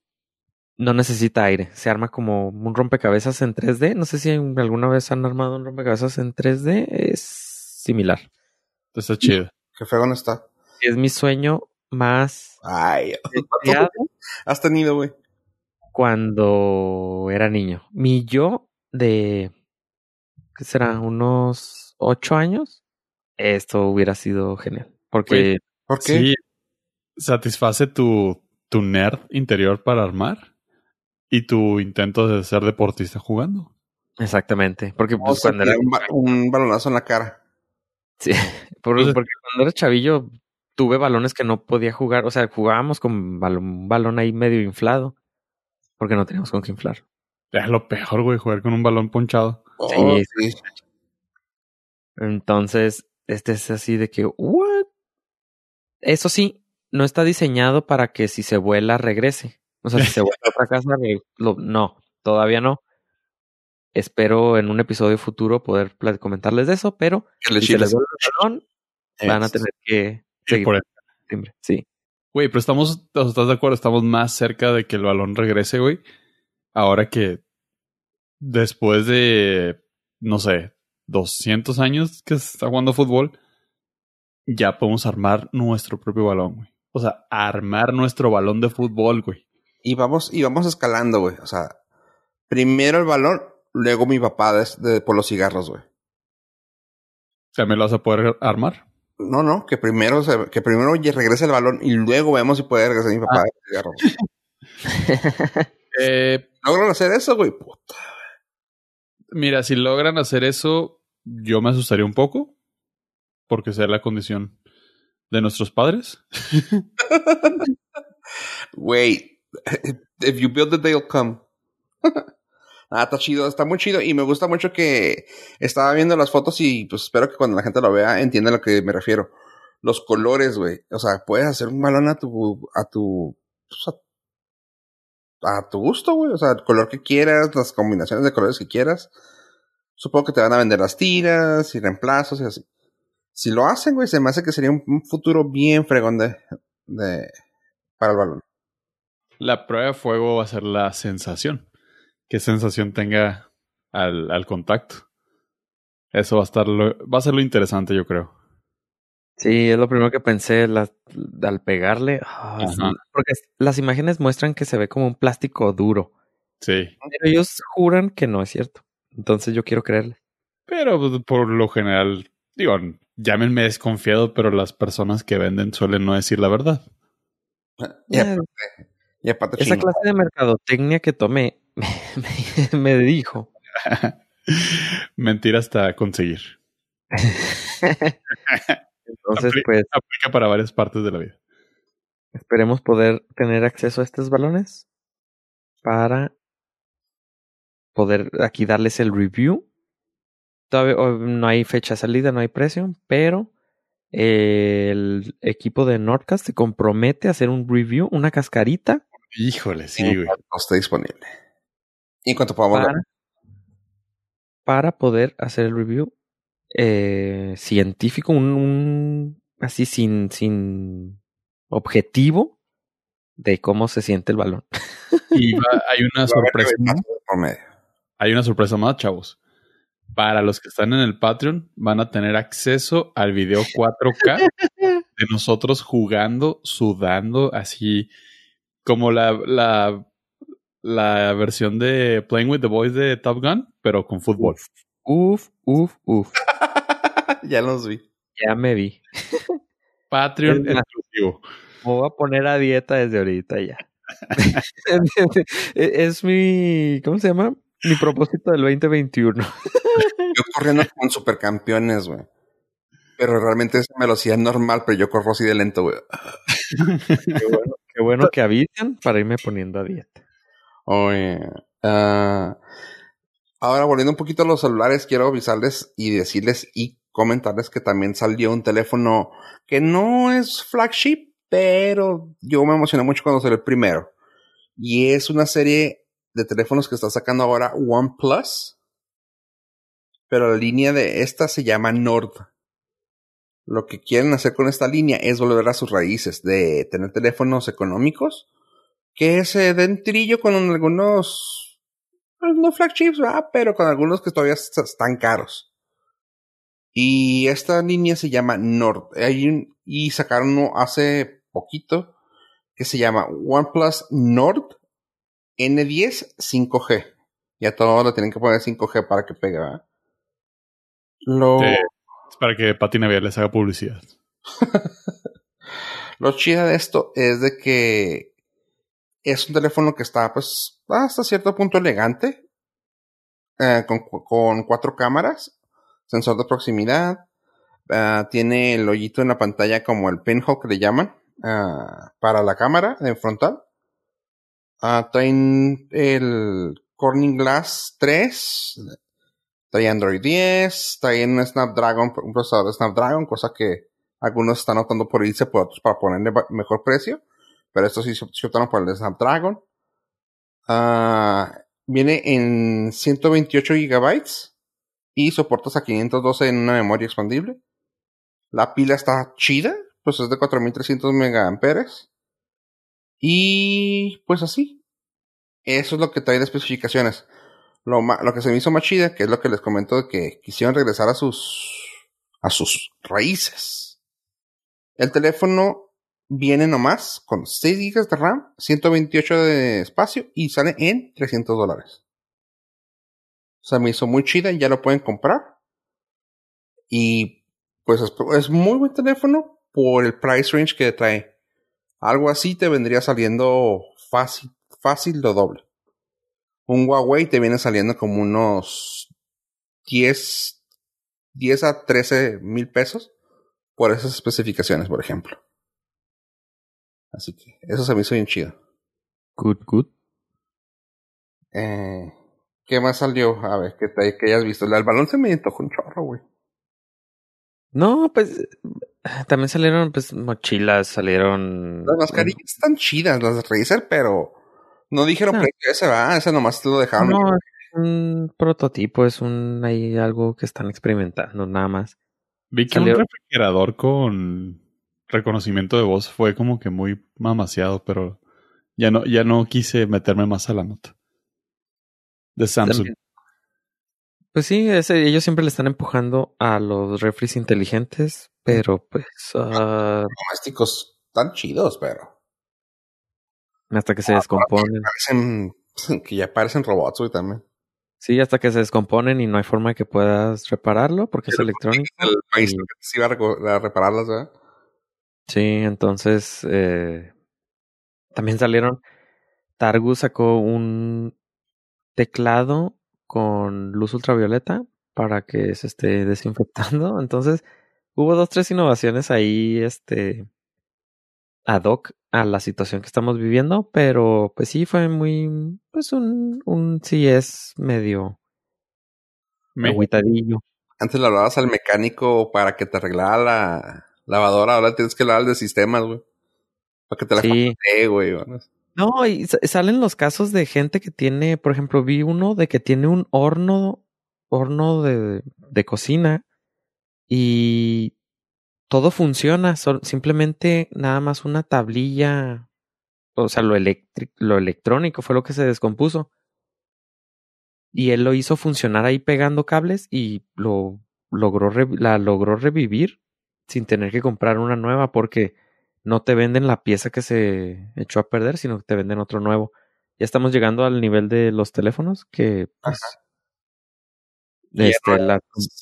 no necesita aire. Se arma como un rompecabezas en 3D. No sé si alguna vez han armado un rompecabezas en 3D. Es similar. Está chido. Qué feo no está. Es mi sueño más Ay, has tenido, güey. cuando era niño. Mi yo de, ¿qué será? Unos ocho años. Esto hubiera sido genial. Porque. ¿Por qué? Sí, satisface tu, tu nerd interior para armar y tu intento de ser deportista jugando. exactamente. Porque pues, cuando era un, ba- un balonazo en la cara. Sí, por- Entonces- porque cuando era chavillo tuve balones que no podía jugar, o sea, jugábamos con balón, un balón ahí medio inflado, porque no teníamos con qué inflar. Es lo peor, güey, jugar con un balón ponchado. Oh, Sí, sí. Entonces, este es así de que, ¿what? Eso sí, no está diseñado para que si se vuela regrese. O sea, si se vuela a otra casa, lo- no, todavía no. Espero en un episodio futuro poder comentarles de eso, pero si se les vuelve el balón, van a tener que Seguir por timbre. Sí. Güey, pero estamos, o sea, ¿estás de acuerdo? Estamos más cerca de que el balón regrese, güey. Ahora que después de, no sé, 200 años que se está jugando fútbol, ya podemos armar nuestro propio balón, güey. O sea, armar nuestro balón de fútbol, güey. Y vamos, y vamos escalando, güey. O sea, primero el balón, luego mi papá de, de- por los cigarros, güey. ¿También lo vas a poder armar? No, no, que primero se- que primero regrese el balón y luego vemos si puede regresar mi papá cigarros. Eh, ¿Logran hacer eso, güey? Puta. mira, si logran hacer eso, yo me asustaría un poco, porque sea la condición de nuestros padres. Güey, if you build it, they'll come. Ah, está chido, está muy chido y me gusta mucho que estaba viendo las fotos y pues espero que cuando la gente lo vea entienda a lo que me refiero. Los colores, güey. O sea, puedes hacer un balón a tu, a tu, pues, a, tu gusto, güey. O sea, el color que quieras, las combinaciones de colores que quieras. Supongo que te van a vender las tiras y reemplazos y así. Si lo hacen, güey, se me hace que sería un, un futuro bien fregón de, de, para el balón. La prueba de fuego va a ser la sensación. ¿Qué sensación tenga al, al contacto? Eso va a estar lo, va a ser lo interesante, yo creo. Sí, es lo primero que pensé la, al pegarle. ah, sí, porque las imágenes muestran que se ve como un plástico duro. Sí. Pero ellos juran que no es cierto. Entonces yo quiero creerle. Pero pues, por lo general, digo, llámenme desconfiado, pero las personas que venden suelen no decir la verdad. Y Eh, aparte, y aparte esa clase de mercadotecnia que tomé me, me dijo. Mentira hasta conseguir. Entonces, Apli- pues Aplica para varias partes de la vida. esperemos poder tener acceso a estos balones para poder aquí darles el review. Todavía oh, no hay fecha de salida, no hay precio, pero el equipo de Nordcast se compromete a hacer un review, una cascarita Híjole, sí, güey. cuanto esté disponible. Y en cuanto podamos para, para poder hacer el review eh, científico, un, un- así sin, sin objetivo de cómo se siente el balón. Y va- hay una sorpresa más. Hay una sorpresa más, chavos. Para los que están en el Patreon, van a tener acceso al video 4K de nosotros jugando, sudando, así como la, la, la versión de Playing with the Boys de Top Gun, pero con fútbol. Uf, uf, uf. ya los vi. Ya me vi. Patreon exclusivo. Me voy a poner a dieta desde ahorita ya. es mi, ¿cómo se llama? Mi propósito del 2021. Yo corriendo con supercampeones, güey. Pero realmente es una velocidad normal, pero yo corro así de lento, güey. Qué bueno, qué bueno que avisan para irme poniendo a dieta. Ah, ahora, volviendo un poquito a los celulares, quiero avisarles y decirles y comentarles que también salió un teléfono que no es flagship, pero yo me emocioné mucho cuando salió el primero. Y es una serie de teléfonos que está sacando ahora OnePlus. Pero la línea de esta se llama Nord. Lo que quieren hacer con esta línea es volver a sus raíces de tener teléfonos económicos que se den trillo con algunos, pues, no flagships, ¿verdad? pero con algunos que todavía est- están caros. Y esta línea se llama Nord. Hay un- y sacaron uno hace poquito que se llama OnePlus Nord N10 5G. Ya todo lo tienen que poner 5G para que pegue, ¿verdad? Lo, Sí. Es para que Pati Navidad les haga publicidad. Lo chido de esto es de que es un teléfono que está, pues, hasta cierto punto elegante. eh, con, con cuatro cámaras, sensor de proximidad. ah, tiene el hoyito en la pantalla como el pinhole que le llaman ah, para la cámara de frontal. Ah, traen el Corning Glass 3. Trae Android 10. Traen un Snapdragon, un procesador de Snapdragon, cosa que algunos están optando por irse por otros para ponerle mejor precio. Pero estos sí se se optaron por el Snapdragon. Ah, viene en 128 gigabytes y soporta hasta 512 en una memoria expandible. La pila está chida, pues es de 4300 megaamperes. Y pues así. Eso es lo que trae de especificaciones. Lo, lo que se me hizo más chida, que es lo que les comento de que quisieron regresar a sus a sus raíces. El teléfono viene nomás con 6 GB de RAM, 128 de espacio y sale en 300 dólares. Se me hizo muy chida ya lo pueden comprar. Y pues es, es muy buen teléfono por el price range que trae. Algo así te vendría saliendo fácil, fácil lo doble. Un Huawei te viene saliendo como unos 10, 10 a 13 mil pesos por esas especificaciones, por ejemplo. Así que eso se me hizo bien chido. Good, good. Eh, ¿Qué más salió? A ver, que, te, que hayas visto. El balón se me antojó un chorro, güey. No, pues también salieron pues mochilas, salieron... Las mascarillas están chidas, las de Razer, pero no dijeron Ah. precio ese, va, ese nomás lo dejaron. No, es un prototipo, es un ahí algo que están experimentando, nada más. Vi que Salió- un refrigerador con reconocimiento de voz fue como que muy mamaseado, pero ya no, ya no quise meterme más a la nota. De Samsung. También. Pues sí, ese- ellos siempre le están empujando a los refris inteligentes, pero pues ah, Domésticos tan chidos, pero hasta que se descomponen. parecen, que ya parecen robots, güey, también. Sí, hasta que se descomponen y no hay forma de que puedas repararlo porque es Pero electrónico. El país y- que se iba a, reco- a repararlas, ¿verdad? Sí, entonces eh, también salieron. Targus sacó un teclado con luz ultravioleta para que se esté desinfectando. Entonces, hubo dos, tres innovaciones ahí, este, ad hoc a la situación que estamos viviendo, pero pues sí fue muy, pues un, un sí es medio Me- agüitadillo. Antes le hablabas al mecánico para que te arreglara la lavadora, ahora tienes que hablar al de sistemas, güey. Para que te la Sí. güey. ¿no? No, y sa- salen los casos de gente que tiene, por ejemplo, vi uno de que tiene un horno, horno de, de cocina y todo funciona, simplemente nada más una tablilla, o sea, lo, lo electrónico fue lo que se descompuso. Y él lo hizo funcionar ahí pegando cables y lo logró, la logró revivir sin tener que comprar una nueva porque no te venden la pieza que se echó a perder, sino que te venden otro nuevo. Ya estamos llegando al nivel de los teléfonos que pues, este, la-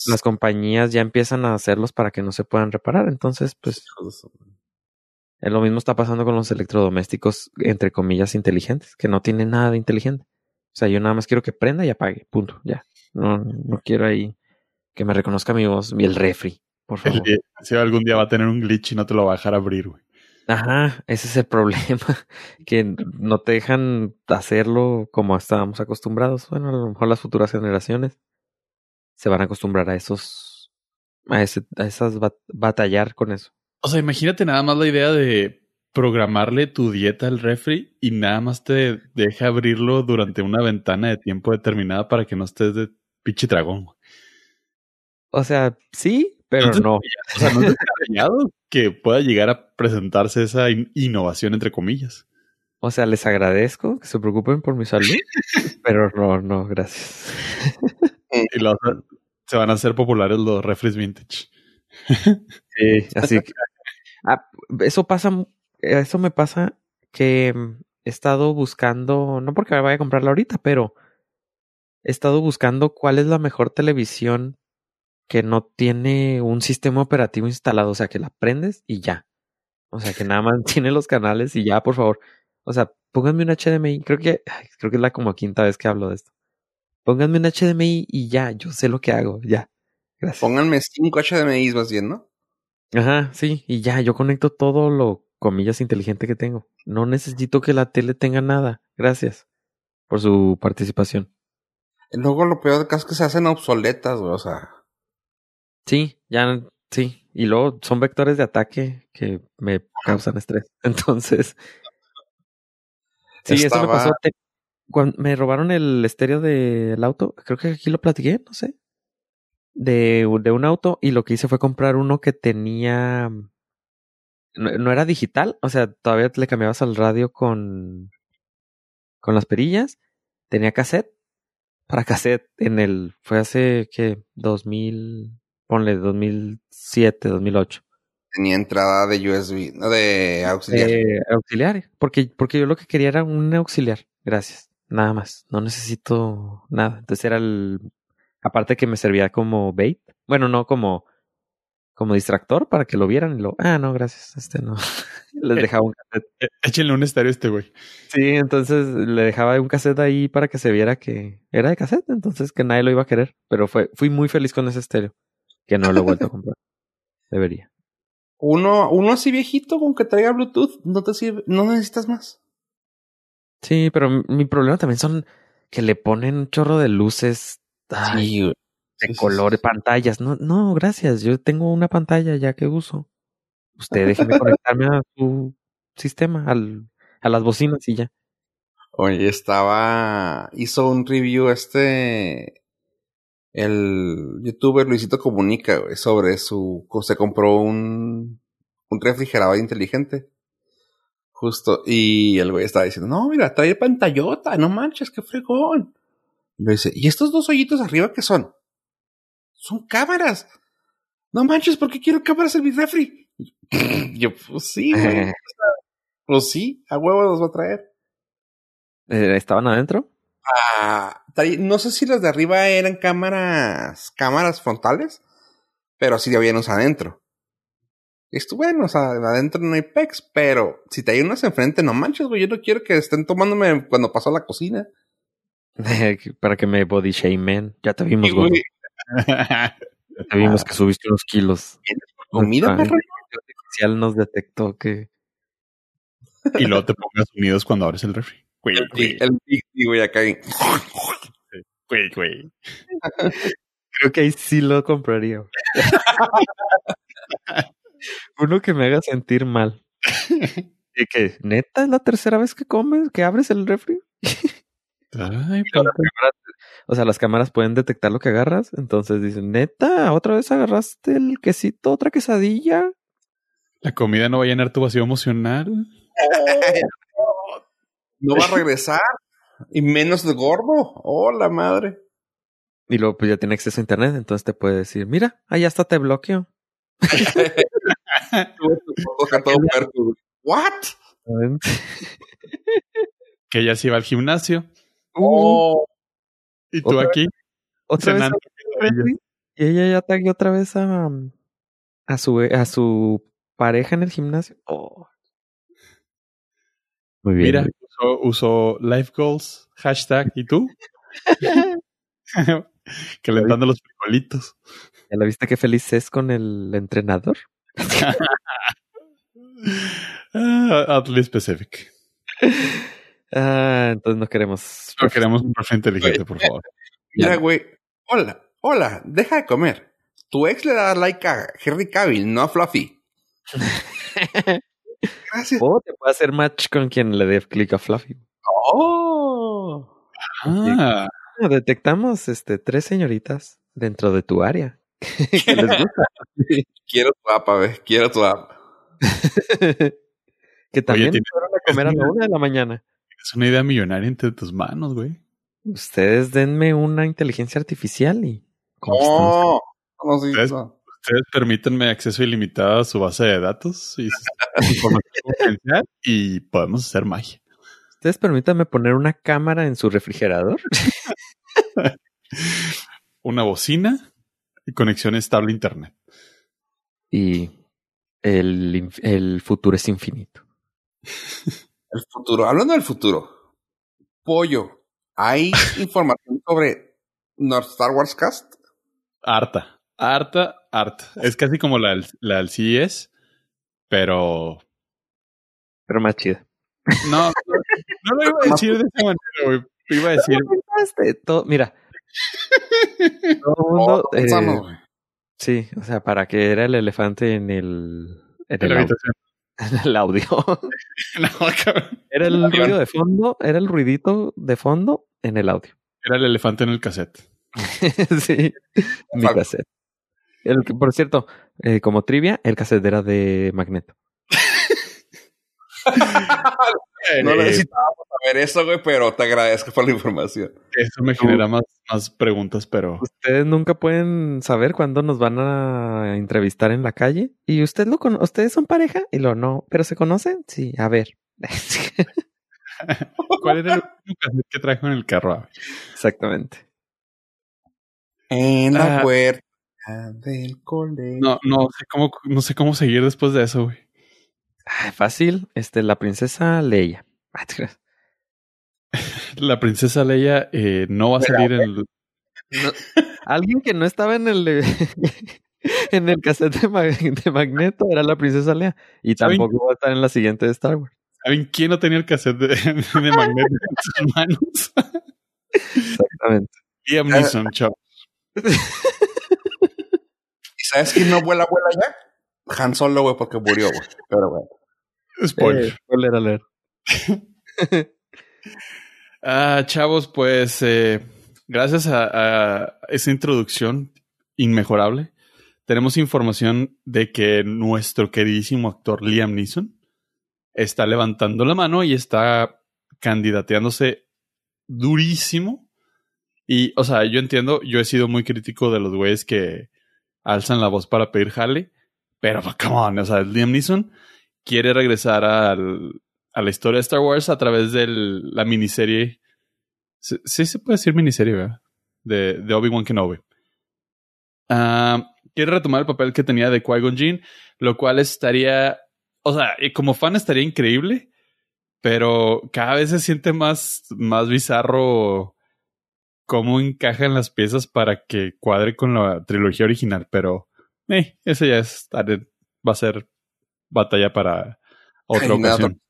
las compañías ya empiezan a hacerlos para que no se puedan reparar. Entonces, pues lo mismo está pasando con los electrodomésticos, entre comillas, inteligentes, que no tienen nada de inteligente. O sea, yo nada más quiero que prenda y apague, punto, ya. No, no quiero ahí que me reconozca mi voz y el refri, por el favor. si algún día va a tener un glitch y no te lo va a dejar abrir, güey. Ajá, ese es el problema, que no te dejan hacerlo como estábamos acostumbrados. Bueno, a lo mejor las futuras generaciones se van a acostumbrar a esos, a, ese, a esas bat- batallar con eso. O sea, imagínate nada más la idea de programarle tu dieta al refri y nada más te deja abrirlo durante una ventana de tiempo determinada para que no estés de pinche dragón. güey. O sea, sí, pero no. O sea, no es descabellado que pueda llegar a presentarse esa in- innovación entre comillas. O sea, les agradezco que se preocupen por mi salud, pero no, no, gracias. Y los- se van a hacer populares los refres vintage. Sí, así que ah, eso pasa, eso me pasa que he estado buscando, no porque me vaya a comprarla ahorita, pero he estado buscando cuál es la mejor televisión que no tiene un sistema operativo instalado, o sea, que la prendes y ya. O sea, que nada más tiene los canales y ya, por favor. O sea, pónganme un HDMI. Creo que, ay, creo que es la como quinta vez que hablo de esto. Pónganme un HDMI y ya, yo sé lo que hago, ya. Gracias. Pónganme 5 HDMIs más bien, ¿no? Ajá, sí, y ya, yo conecto todo lo, comillas, inteligente que tengo. No necesito que la tele tenga nada. Gracias por su participación. Luego lo peor de caso es que se hacen obsoletas, güey. O sea, Sí, ya, sí. Y luego son vectores de ataque que me causan estrés. Entonces, sí, eso me pasó. Te- Cuando me robaron el estéreo del auto, creo que aquí lo platiqué, no sé. De, de un auto y lo que hice fue comprar uno que tenía. No, no era digital, o sea, todavía le cambiabas al radio con. con las perillas. Tenía cassette. Para cassette en el. Fue hace, ¿qué? 2000. Ponle 2007, 2008. tenía entrada de USB, no de auxiliar. Eh, auxiliar. Porque, porque yo lo que quería era un auxiliar. Gracias. Nada más. No necesito nada. Entonces era el. Aparte que me servía como bait. Bueno, no como. Como distractor para que lo vieran y lo. Ah, no, gracias. Este no. Les dejaba un cassette. Eh, Échenle un estéreo a este güey. Sí, entonces le dejaba un cassette ahí para que se viera que era de cassette. Entonces que nadie lo iba a querer. Pero fue, fui muy feliz con ese estéreo. Que no lo he vuelto a comprar. Debería. Uno, uno así viejito con que traiga Bluetooth, no te sirve, no necesitas más. Sí, pero mi problema también son que le ponen un chorro de luces ay, Sí, güey. de sí, sí. pantallas. No, no, gracias. Yo tengo una pantalla ya que uso. Usted déjeme conectarme a su sistema, al, a las bocinas y ya. Oye, estaba. Hizo un review este. El youtuber Luisito Comunica, güey, sobre su. Se compró un. Un refrigerador inteligente. Justo. Y el güey estaba diciendo: No, mira, trae pantallota, no manches, qué fregón. Y le dice: ¿Y estos dos hoyitos arriba qué son? Son cámaras. No manches, ¿por qué quiero cámaras en mi refri? Yo, pues sí, güey. Pues sí, a huevo los va a traer. Eh, ¿Estaban adentro? Ah, traí- no sé si las de arriba eran cámaras, cámaras frontales, pero sí había unos adentro. Y esto, bueno, o sea, adentro no hay pecs, pero si te hay unos enfrente, no manches, güey, yo no quiero que estén tomándome cuando paso a la cocina. Para que me body shamen. Ya te vimos, güey, Ya te vimos que subiste unos kilos. comida, perro. inteligencia artificial nos detectó que y luego te pongas unidos cuando abres el refri. Güey, El, güey, el Big güey, acá. y- güey, güey. creo que ahí sí lo compraría. Uno que me haga sentir mal. Y que, neta, es la tercera vez que comes, que abres el refri. Ay, cámaras- o sea, las cámaras pueden detectar lo que agarras. Entonces dicen, neta, otra vez agarraste el quesito, otra quesadilla. La comida no va a llenar tu vacío emocional. No va a regresar. Y menos de gordo. Oh, la madre. Y luego pues ya tiene acceso a internet, entonces te puede decir, mira, ahí hasta te bloqueo. What? Que ella se iba al gimnasio Oh, y tú Otra aquí Otra vez y ella ya tagueó otra vez a, a su a su pareja en el gimnasio. Oh. Muy bien. Mira, usó, usó life goals, hashtag, ¿y tú? Calentando los frijolitos. ¿Ya la viste qué feliz es con el entrenador? Ah, oddly specific. Ah, entonces no queremos. No queremos un profe inteligente, por favor. mira, güey. Hola, hola, deja de comer. Tu ex le da like a Henry Cavill, no a Fluffy. Gracias. O te puede hacer match con quien le dé clic a Fluffy. Oh. Ah, Detectamos este tres señoritas dentro de tu área. que les gusta. Quiero tu app, güey. Quiero tu app. que también tiene- fueron a comer a la una de la mañana. es una idea millonaria entre tus manos, güey. Ustedes denme una inteligencia artificial y. Oh. No, sí, no. Ustedes permítanme acceso ilimitado a su base de datos y su información confidencial y podemos hacer magia. Ustedes permítanme poner una cámara en su refrigerador. Una bocina y conexión estable a internet. y el, el futuro es infinito. El futuro. Hablando del futuro. Pollo. ¿Hay información sobre North Star Wars Cast? Harta, harta, harta. Es casi como la, la del CES, pero Pero más chida. no, no, no lo iba a decir de esa manera, güey. Iba a decir, todo- mira. Todo el mundo, Oh, eh, güey. sí, o sea, para que era el elefante en el, en en el, la habitación. en el audio. No, cabrón. era el ruido de fondo, era el ruidito de fondo en el audio. Era el elefante en el cassette. sí, mi cassette. El que, por cierto, eh, como trivia, el cassette era de Magneto. No Eh, necesitábamos saber eso, güey, pero te agradezco por la información. Eso me genera más, más preguntas, pero Ustedes nunca pueden saber cuándo nos van a entrevistar en la calle. ¿Y usted lo cono- ustedes son pareja? Y lo no, ¿pero se conocen? Sí, a ver. ¿cuál era el último cassette que trajo en el carro? Exactamente. En la Ah. puerta del colegio. No, no sé cómo, no sé cómo seguir después de eso, güey. Ay, fácil. Este, la princesa Leia. Ah. La princesa Leia eh, no va a salir en el, No, alguien que no estaba en el en el cassette de, Ma- de Magneto era la princesa Leia. Y tampoco va a estar en la siguiente de Star Wars. ¿Saben quién no tenía el cassette de, de Magneto en sus manos? Exactamente. Liam Neeson, chao. ¿Y sabes quién no vuela, vuela ya? Han Solo, güey, porque murió, güey. Pero, güey. Spoiler. Eh, spoiler alert. Ah, chavos, pues eh, gracias a, a esa introducción inmejorable, tenemos información de que nuestro queridísimo actor Liam Neeson está levantando la mano y está candidateándose durísimo. Y, o sea, yo entiendo, yo he sido muy crítico de los güeyes que alzan la voz para pedir jale, pero, come on, o sea, Liam Neeson quiere regresar al, a la historia de Star Wars a través de la miniserie. Sí, se puede decir miniserie, ¿verdad? De, de Obi-Wan Kenobi. Ah, quiere retomar el papel que tenía de Qui-Gon Jinn, lo cual estaría. O sea, como fan estaría increíble, pero cada vez se siente más, más bizarro cómo encajan las piezas para que cuadre con la trilogía original. Pero, eh, eso ya es, va a ser batalla para otra Ay, nada. ocasión.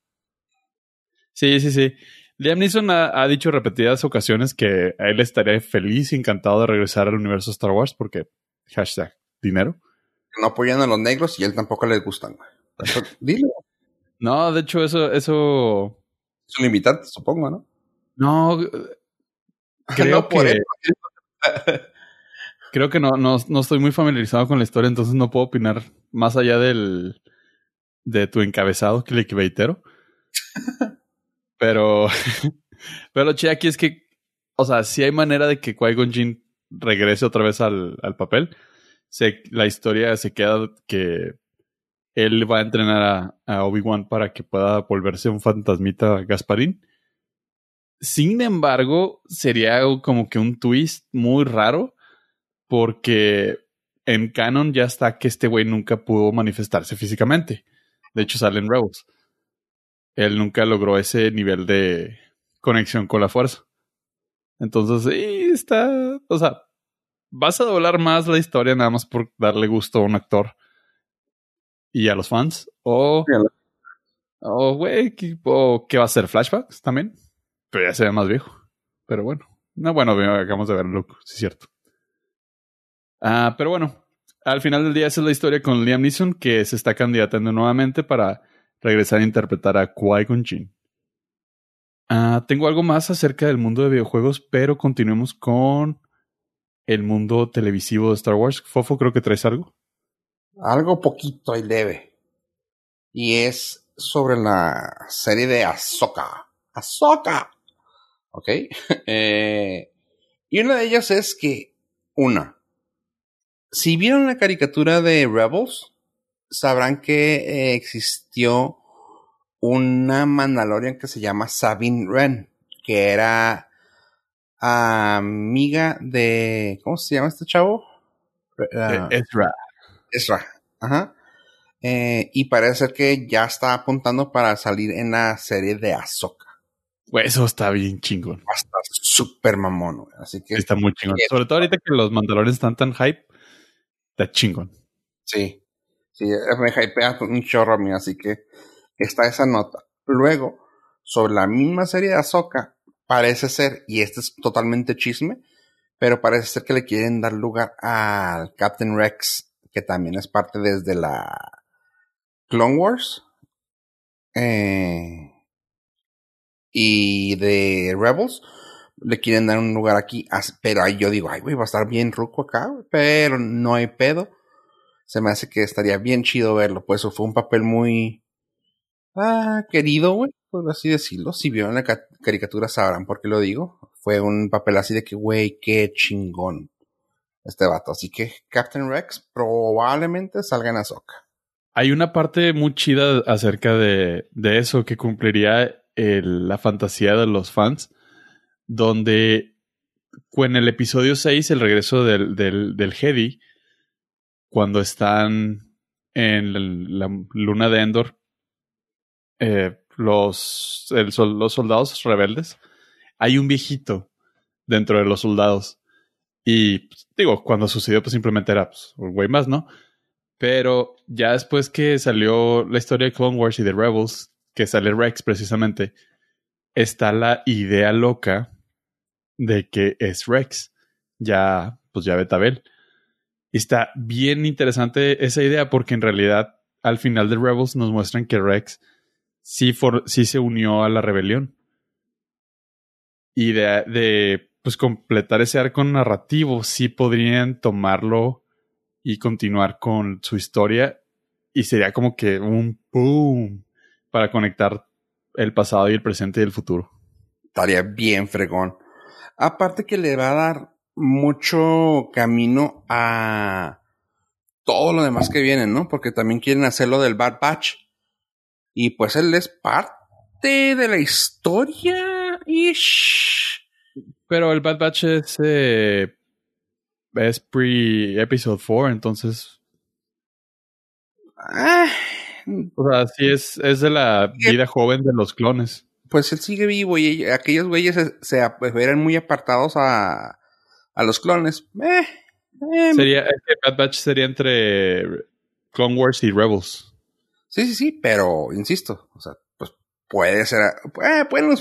Sí, sí, sí. Liam Neeson ha, ha dicho repetidas ocasiones que a él estaría feliz y encantado de regresar al universo Star Wars porque hashtag dinero. No apoyan a los negros y a él tampoco les gustan. Eso- Dile. No, de hecho, eso, eso. Es un limitante, supongo, ¿no? No, creo No por que. eso. Creo que no, no, no estoy muy familiarizado con la historia, entonces no puedo opinar más allá del de tu encabezado clickbaitero. pero, pero lo chido aquí es que, o sea, si hay manera de que Qui-Gon Jinn regrese otra vez al, al papel. Se, la historia se queda que él va a entrenar a, a Obi-Wan para que pueda volverse un fantasmita Gasparín. Sin embargo, sería como que un twist muy raro porque en canon ya está que este güey nunca pudo manifestarse físicamente. De hecho, sale en Rebels. Él nunca logró ese nivel de conexión con la fuerza. Entonces, está. O sea, vas a doblar más la historia nada más por darle gusto a un actor y a los fans. O. O, güey, ¿qué- o ¿qué va a ser? ¿Flashbacks también? Pero ya se ve más viejo. Pero bueno. No, bueno, acabamos de verlo, sí es cierto. Ah, pero bueno, al final del día esa es la historia con Liam Neeson, que se está candidatando nuevamente para regresar a interpretar a Qui-Gon Jinn. Ah, tengo algo más acerca del mundo de videojuegos, pero continuemos con el mundo televisivo de Star Wars. Fofo, creo que traes algo. Algo poquito y leve. Y es sobre la serie de Ahsoka. Ahsoka. ¿Ok? Eh, y una de ellas es que, una, si vieron la caricatura de Rebels, sabrán que eh, existió una Mandalorian que se llama Sabine Wren, que era amiga de, ¿cómo se llama este chavo? Ah, Eh, Ezra. Ezra. Ajá. Eh, y parece ser que ya está apuntando para salir en la serie de Ahsoka. Güey, eso está bien chingón. Va a estar súper mamón, güey. Así que Está muy chingón. Sobre todo ahorita que los Mandalorians están tan hype. Está chingón. sí. Sí, me hypea un chorro a mí, así que está esa nota. Luego, sobre la misma serie de Ahsoka, parece ser, y este es totalmente chisme, pero parece ser que le quieren dar lugar al Captain Rex, que también es parte desde la Clone Wars. Eh, y de Rebels. Le quieren dar un lugar aquí. Pero yo digo, ay, güey, va a estar bien ruco acá, Pero no hay pedo. Se me hace que estaría bien chido verlo. Pues eso fue un papel muy. Ah, querido, güey. Por así decirlo. Si vieron la ca- caricatura sabrán por qué lo digo. Fue un papel así de que, güey, qué chingón. Este vato. Así que Captain Rex probablemente salga en Ahsoka. Hay una parte muy chida acerca de, de eso que cumpliría la fantasía de los fans, donde en el episodio 6, el regreso del, del, del cuando están en la, luna de Endor, eh, los, el los soldados rebeldes, hay un viejito dentro de los soldados. Y pues, digo, cuando sucedió, pues simplemente era pues, un güey más, ¿no? Pero ya después que salió la historia de Clone Wars y de Rebels, que sale Rex precisamente, está la idea loca de que es Rex, ya, pues ya Betabel. Y está bien interesante esa idea porque en realidad al final de Rebels nos muestran que Rex sí, sí se unió a la rebelión. Y de, de pues completar ese arco narrativo, sí podrían tomarlo y continuar con su historia. Y sería como que un boom para conectar el pasado y el presente y el futuro. Estaría bien fregón. Aparte que le va a dar mucho camino a todo lo demás que viene, ¿no? Porque también quieren hacerlo del Bad Batch. Y pues él es parte de la historia. Ish. Pero el Bad Batch es, eh, es pre-episode 4, entonces. Ah, o sea, sí es, es de la vida joven de los clones. Pues él sigue vivo y aquellos güeyes se, se eran muy apartados a, a los clones. Eh, eh. Sería, Bad Batch sería entre Clone Wars y Rebels. Sí, sí, sí, pero insisto, o sea, pues puede ser. Eh, bueno,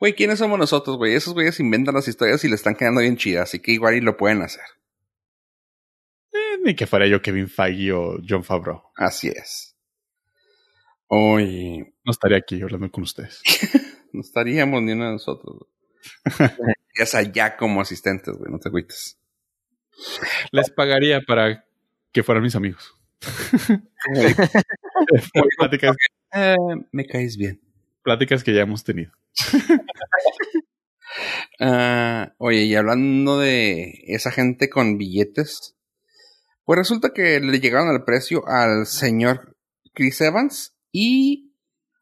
güey, ¿quiénes somos nosotros, güey? Esos güeyes inventan las historias y le están quedando bien chidas, así que igual y lo pueden hacer. Eh, ni que fuera yo Kevin Feige o John Favreau. Así es. Hoy. No estaría aquí hablando con ustedes. no estaríamos ni uno de nosotros. ya allá como asistentes, güey, no te agüites. Les pagaría para que fueran mis amigos. Pláticas. Eh, me caes bien. Pláticas que ya hemos tenido. Ah, oye, y hablando de esa gente con billetes, pues resulta que le llegaron al precio al señor Chris Evans y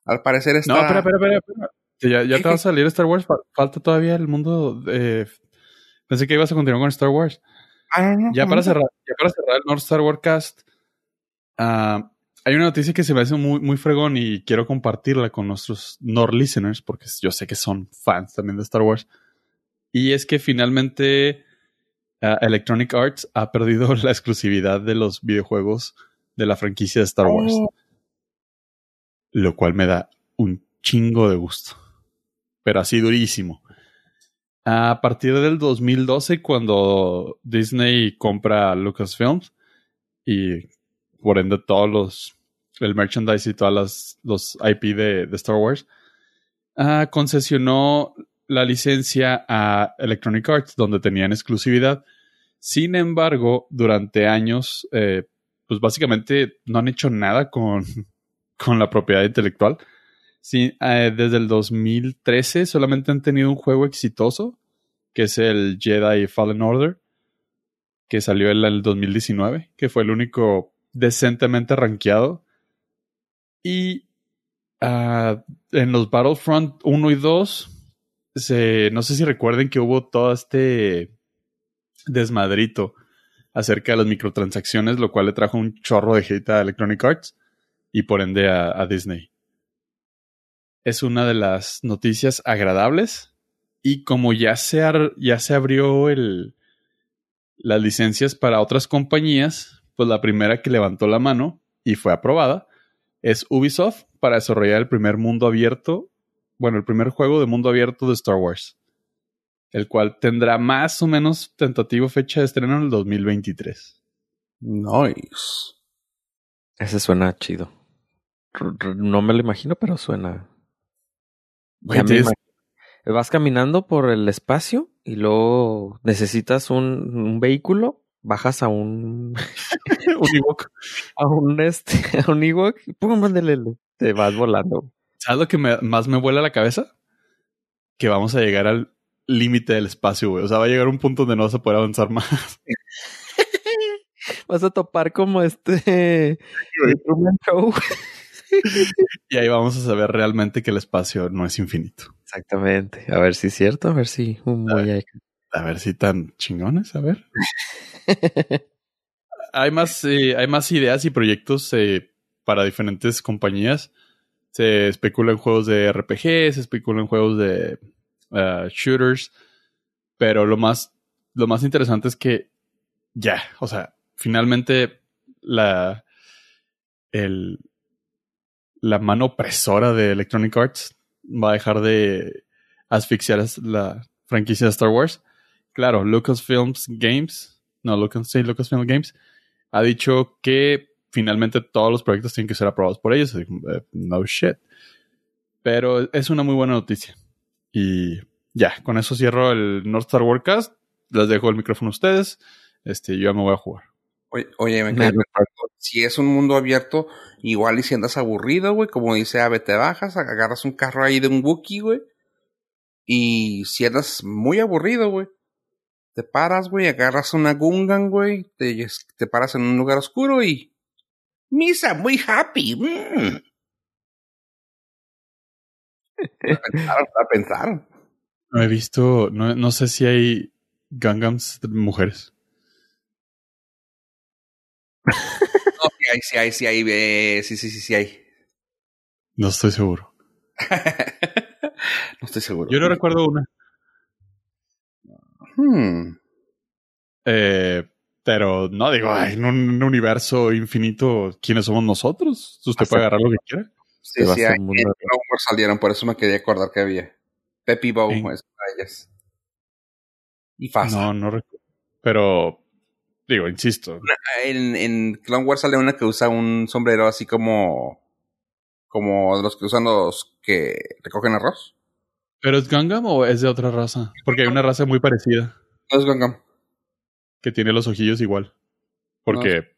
al parecer está... No, espera, espera, espera. Ya, ya te va a salir Star Wars. Falta todavía el mundo. Pensé que ibas a continuar con Star Wars. Ah, ya, para cerrar, ya para cerrar el North Star Wars Cast, ah, hay una noticia que se me hace muy, muy fregón y quiero compartirla con nuestros North listeners porque yo sé que son fans también de Star Wars. Y es que finalmente ah, Electronic Arts ha perdido la exclusividad de los videojuegos de la franquicia de Star Wars. Oh. Lo cual me da un chingo de gusto. Pero así durísimo. A partir del 2012, cuando Disney compra Lucasfilms y por ende todos los el merchandise y todas las los IP de, Star Wars, uh, concesionó la licencia a Electronic Arts, donde tenían exclusividad. Sin embargo, durante años, eh, pues básicamente no han hecho nada con, con la propiedad intelectual. Sí, eh, desde el 2013 solamente han tenido un juego exitoso, que es el Jedi Fallen Order, que salió en el 2019, que fue el único decentemente rankeado. Y uh, en los Battlefront 1 y 2, se, no sé si recuerden que hubo todo este desmadrito acerca de las microtransacciones, lo cual le trajo un chorro de hate a Electronic Arts y por ende a Disney es una de las noticias agradables. Y como ya se, ya se abrió el, las licencias para otras compañías, pues la primera que levantó la mano y fue aprobada es Ubisoft para desarrollar el primer mundo abierto, bueno, el primer juego de mundo abierto de Star Wars, el cual tendrá más o menos tentativo fecha de estreno en el 2023. Nice. Ese suena chido. No me lo imagino, pero suena vas caminando por el espacio y luego necesitas un, vehículo, bajas a un un Ewok, a un este, a un Ewok y pum, te vas volando. ¿Sabes lo que más me vuela la cabeza? Que vamos a llegar al límite del espacio, güey. O sea, va a llegar un punto donde no vas a poder avanzar más. vas a topar como este Show. y ahí vamos a saber realmente que el espacio no es infinito. Exactamente. A ver si es cierto, a ver si a, ver, si tan chingones, a ver. hay más, eh, hay más ideas y proyectos eh, para diferentes compañías. Se especula en juegos de RPG, se especula en juegos de uh, shooters. Pero lo más, lo más interesante es que ya, o sea, finalmente la, el, la mano opresora de Electronic Arts va a dejar de asfixiar la franquicia de Star Wars. Claro, Lucasfilms Games, no, Lucas, sí, Lucasfilm Games, ha dicho que finalmente todos los proyectos tienen que ser aprobados por ellos. Eh, no shit. Pero es una muy buena noticia. Y ya, con eso cierro el North Star Warcast. Les dejo el micrófono a ustedes. Este, yo ya me voy a jugar. Oye, oye me quedé si es un mundo abierto, igual y si andas aburrido, güey, como dice Ave, te bajas, agarras un carro ahí de un Wookiee, güey. Y si andas muy aburrido, güey, te paras, güey, agarras una Gungan, güey, te, te paras en un lugar oscuro y... Misa, muy happy. Mm. a pensar, No he visto, no, no sé si hay Gangams de mujeres. hay, sí hay, sí hay, eh, sí, sí, sí, sí hay. No estoy seguro. no estoy seguro. Yo no recuerdo una. Hmm. Eh, pero no digo, en un universo infinito, ¿quiénes somos nosotros? Usted puede agarrar lo que quiera. Sí, sí, hay, salieron, por eso me quería acordar que había. Peppy Bow es para ellas. Y fácil. No, no recuerdo. Pero, digo, insisto. En, en Clone Wars sale una que usa un sombrero así como. Como los que usan los que recogen arroz. ¿Pero es Gangam o es de otra raza? Porque hay una raza muy parecida. No es Gangam. Que tiene los ojillos igual. Porque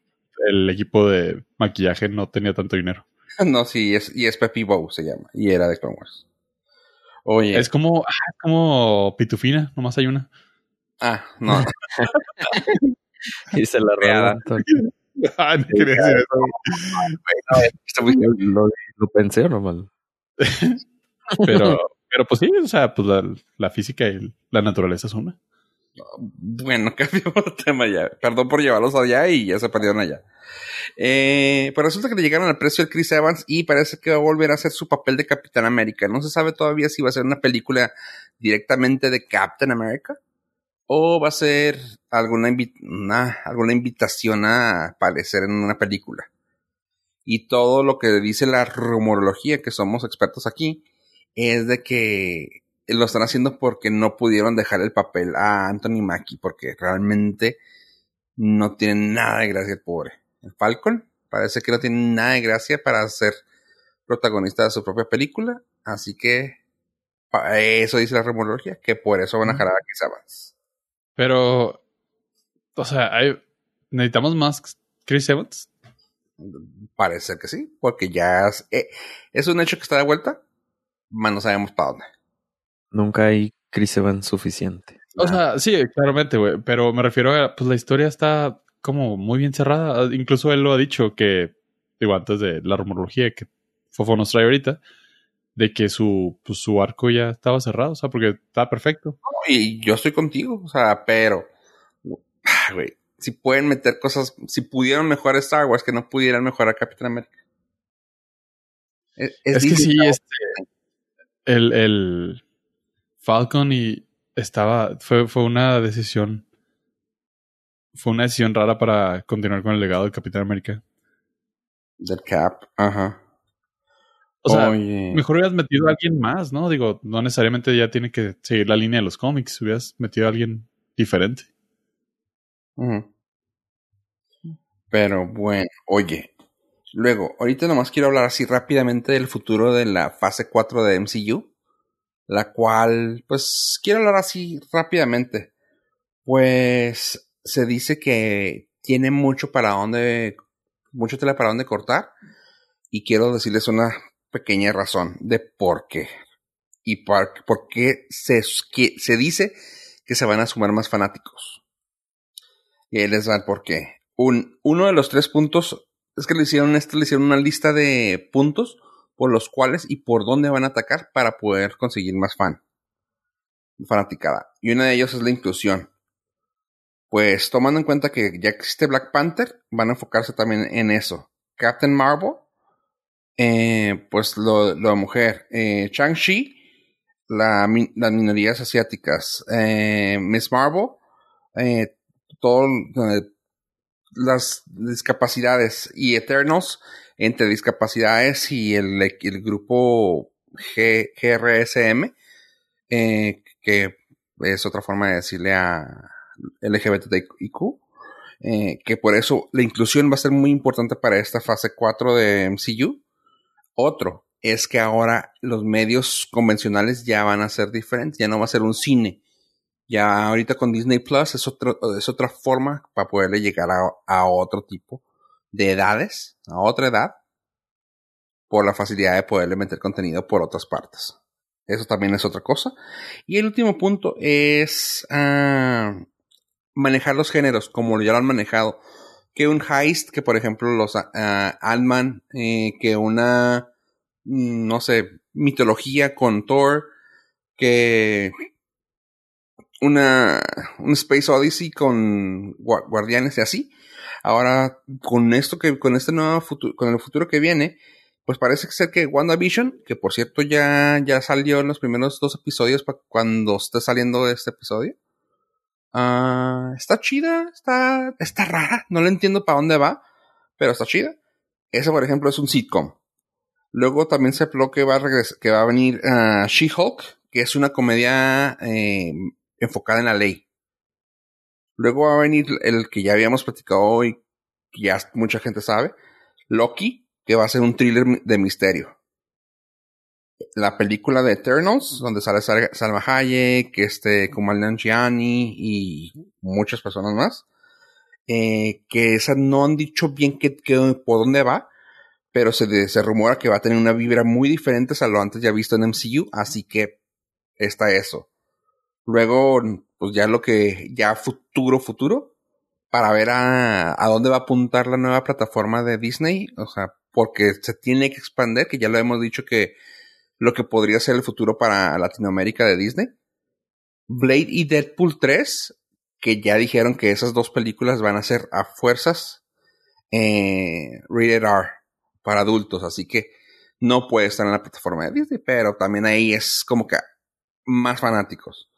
el equipo de maquillaje no tenía tanto dinero. no, sí, es, y es Peppy Bow se llama. Y era de Clone Wars. Oye. Es como, ah, como Pitufina, nomás hay una. Ah, no. y se la reaba. ah, no quería decir eso. Lo, lo pensé o normal. pero pero pues sí, o sea, pues la, física y la naturaleza es una. Bueno, cambiamos de tema ya. Perdón por llevarlos allá y ya se perdieron allá. Eh, pues resulta que le llegaron al precio el Chris Evans y parece que va a volver a hacer su papel de Capitán América. No se sabe todavía si va a ser una película directamente de Captain America o va a ser alguna, alguna invitación a aparecer en una película. Y todo lo que dice la rumorología, que somos expertos aquí, es de que lo están haciendo porque no pudieron dejar el papel a Anthony Mackie, porque realmente no tiene nada de gracia el pobre. El Falcon parece que no tiene nada de gracia para ser protagonista de su propia película, así que eso dice la remología, que por eso van a jalar a Chris Evans. Pero, o sea, ¿necesitamos más Chris Evans? Parece que sí, porque ya es, eh, es un hecho que está de vuelta más no sabemos para dónde. Nunca hay Chris Evans suficiente. O sea, sí, claramente, güey. Pero me refiero a, pues la historia está como muy bien cerrada. Incluso él lo ha dicho que, digo, antes de la rumorología que Fofo nos trae ahorita, de que su, pues, su arco ya estaba cerrado, o sea, porque estaba perfecto. y yo estoy contigo, o sea, pero, güey, si pueden meter cosas, si pudieron mejorar Star Wars, que no pudieran mejorar Capitán América. Es, es, que sí, este, el, el Falcon y estaba, fue, fue una decisión, fue una decisión rara para continuar con el legado del Capitán América. Del Cap, ajá. O sea, mejor hubieras metido a alguien más, ¿no? Digo, no necesariamente ya tiene que seguir la línea de los cómics, hubieras metido a alguien diferente. Pero bueno, oye, Luego, ahorita nomás quiero hablar así rápidamente del futuro de la fase 4 de MCU, la cual, pues, quiero hablar así rápidamente. Pues se dice que tiene mucho para dónde, mucho tela para dónde cortar, y quiero decirles una pequeña razón de por qué. Y por, qué se, dice que se van a sumar más fanáticos. Y ahí les va el por qué. Un, uno de los tres puntos es que le hicieron esto, le hicieron una lista de puntos por los cuales y por dónde van a atacar para poder conseguir más fan. Fanaticada. Y una de ellos es la inclusión. Pues tomando en cuenta que ya existe Black Panther, van a enfocarse también en eso. Captain Marvel, eh, pues lo, de mujer. Eh, Chang-Chi, la, las minorías asiáticas. Eh, Miss Marvel, eh, todo, las discapacidades y Eternos entre discapacidades y el, grupo G, GRSM, eh, que es otra forma de decirle a LGBTIQ, que por eso la inclusión va a ser muy importante para esta fase 4 de MCU. Otro es que ahora los medios convencionales ya van a ser diferentes, ya no va a ser un cine. Ya ahorita con Disney Plus es, otro, es otra forma para poderle llegar a, a otro tipo de edades, a otra edad, por la facilidad de poderle meter contenido por otras partes. Eso también es otra cosa. Y el último punto es ah, manejar los géneros, como ya lo han manejado. Que un heist, que por ejemplo los uh, que una, mm, no sé, mitología con Thor, que una, un Space Odyssey con guardianes y así. Ahora, con esto que, con este nuevo futuro, con el futuro que viene, pues parece ser que WandaVision, que por cierto ya, ya salió en los primeros dos episodios cuando esté saliendo este episodio. Uh, está chida, está, está rara, no le entiendo para dónde va, pero está chida. Ese, por ejemplo, es un sitcom. Luego también se habló que va a, que va a venir uh, She-Hulk, que es una comedia eh, enfocada en la ley. Luego va a venir el que ya habíamos platicado hoy, que ya mucha gente sabe, Loki, que va a ser un thriller de misterio. La película de Eternals, donde sale Salma Hayek, este, Kumail Gianni y muchas personas más, eh, que esa no han dicho bien que, por dónde va, pero se, se rumora que va a tener una vibra muy diferente a lo antes ya visto en MCU, así que está eso. Luego, pues ya lo que, ya futuro, futuro, para ver a, a dónde va a apuntar la nueva plataforma de Disney, o sea, porque se tiene que expandir, que ya lo hemos dicho que lo que podría ser el futuro para Latinoamérica de Disney. Blade y Deadpool 3, que ya dijeron que esas dos películas van a ser a fuerzas eh, rated R para adultos, así que no puede estar en la plataforma de Disney, pero también ahí es como que más fanáticos.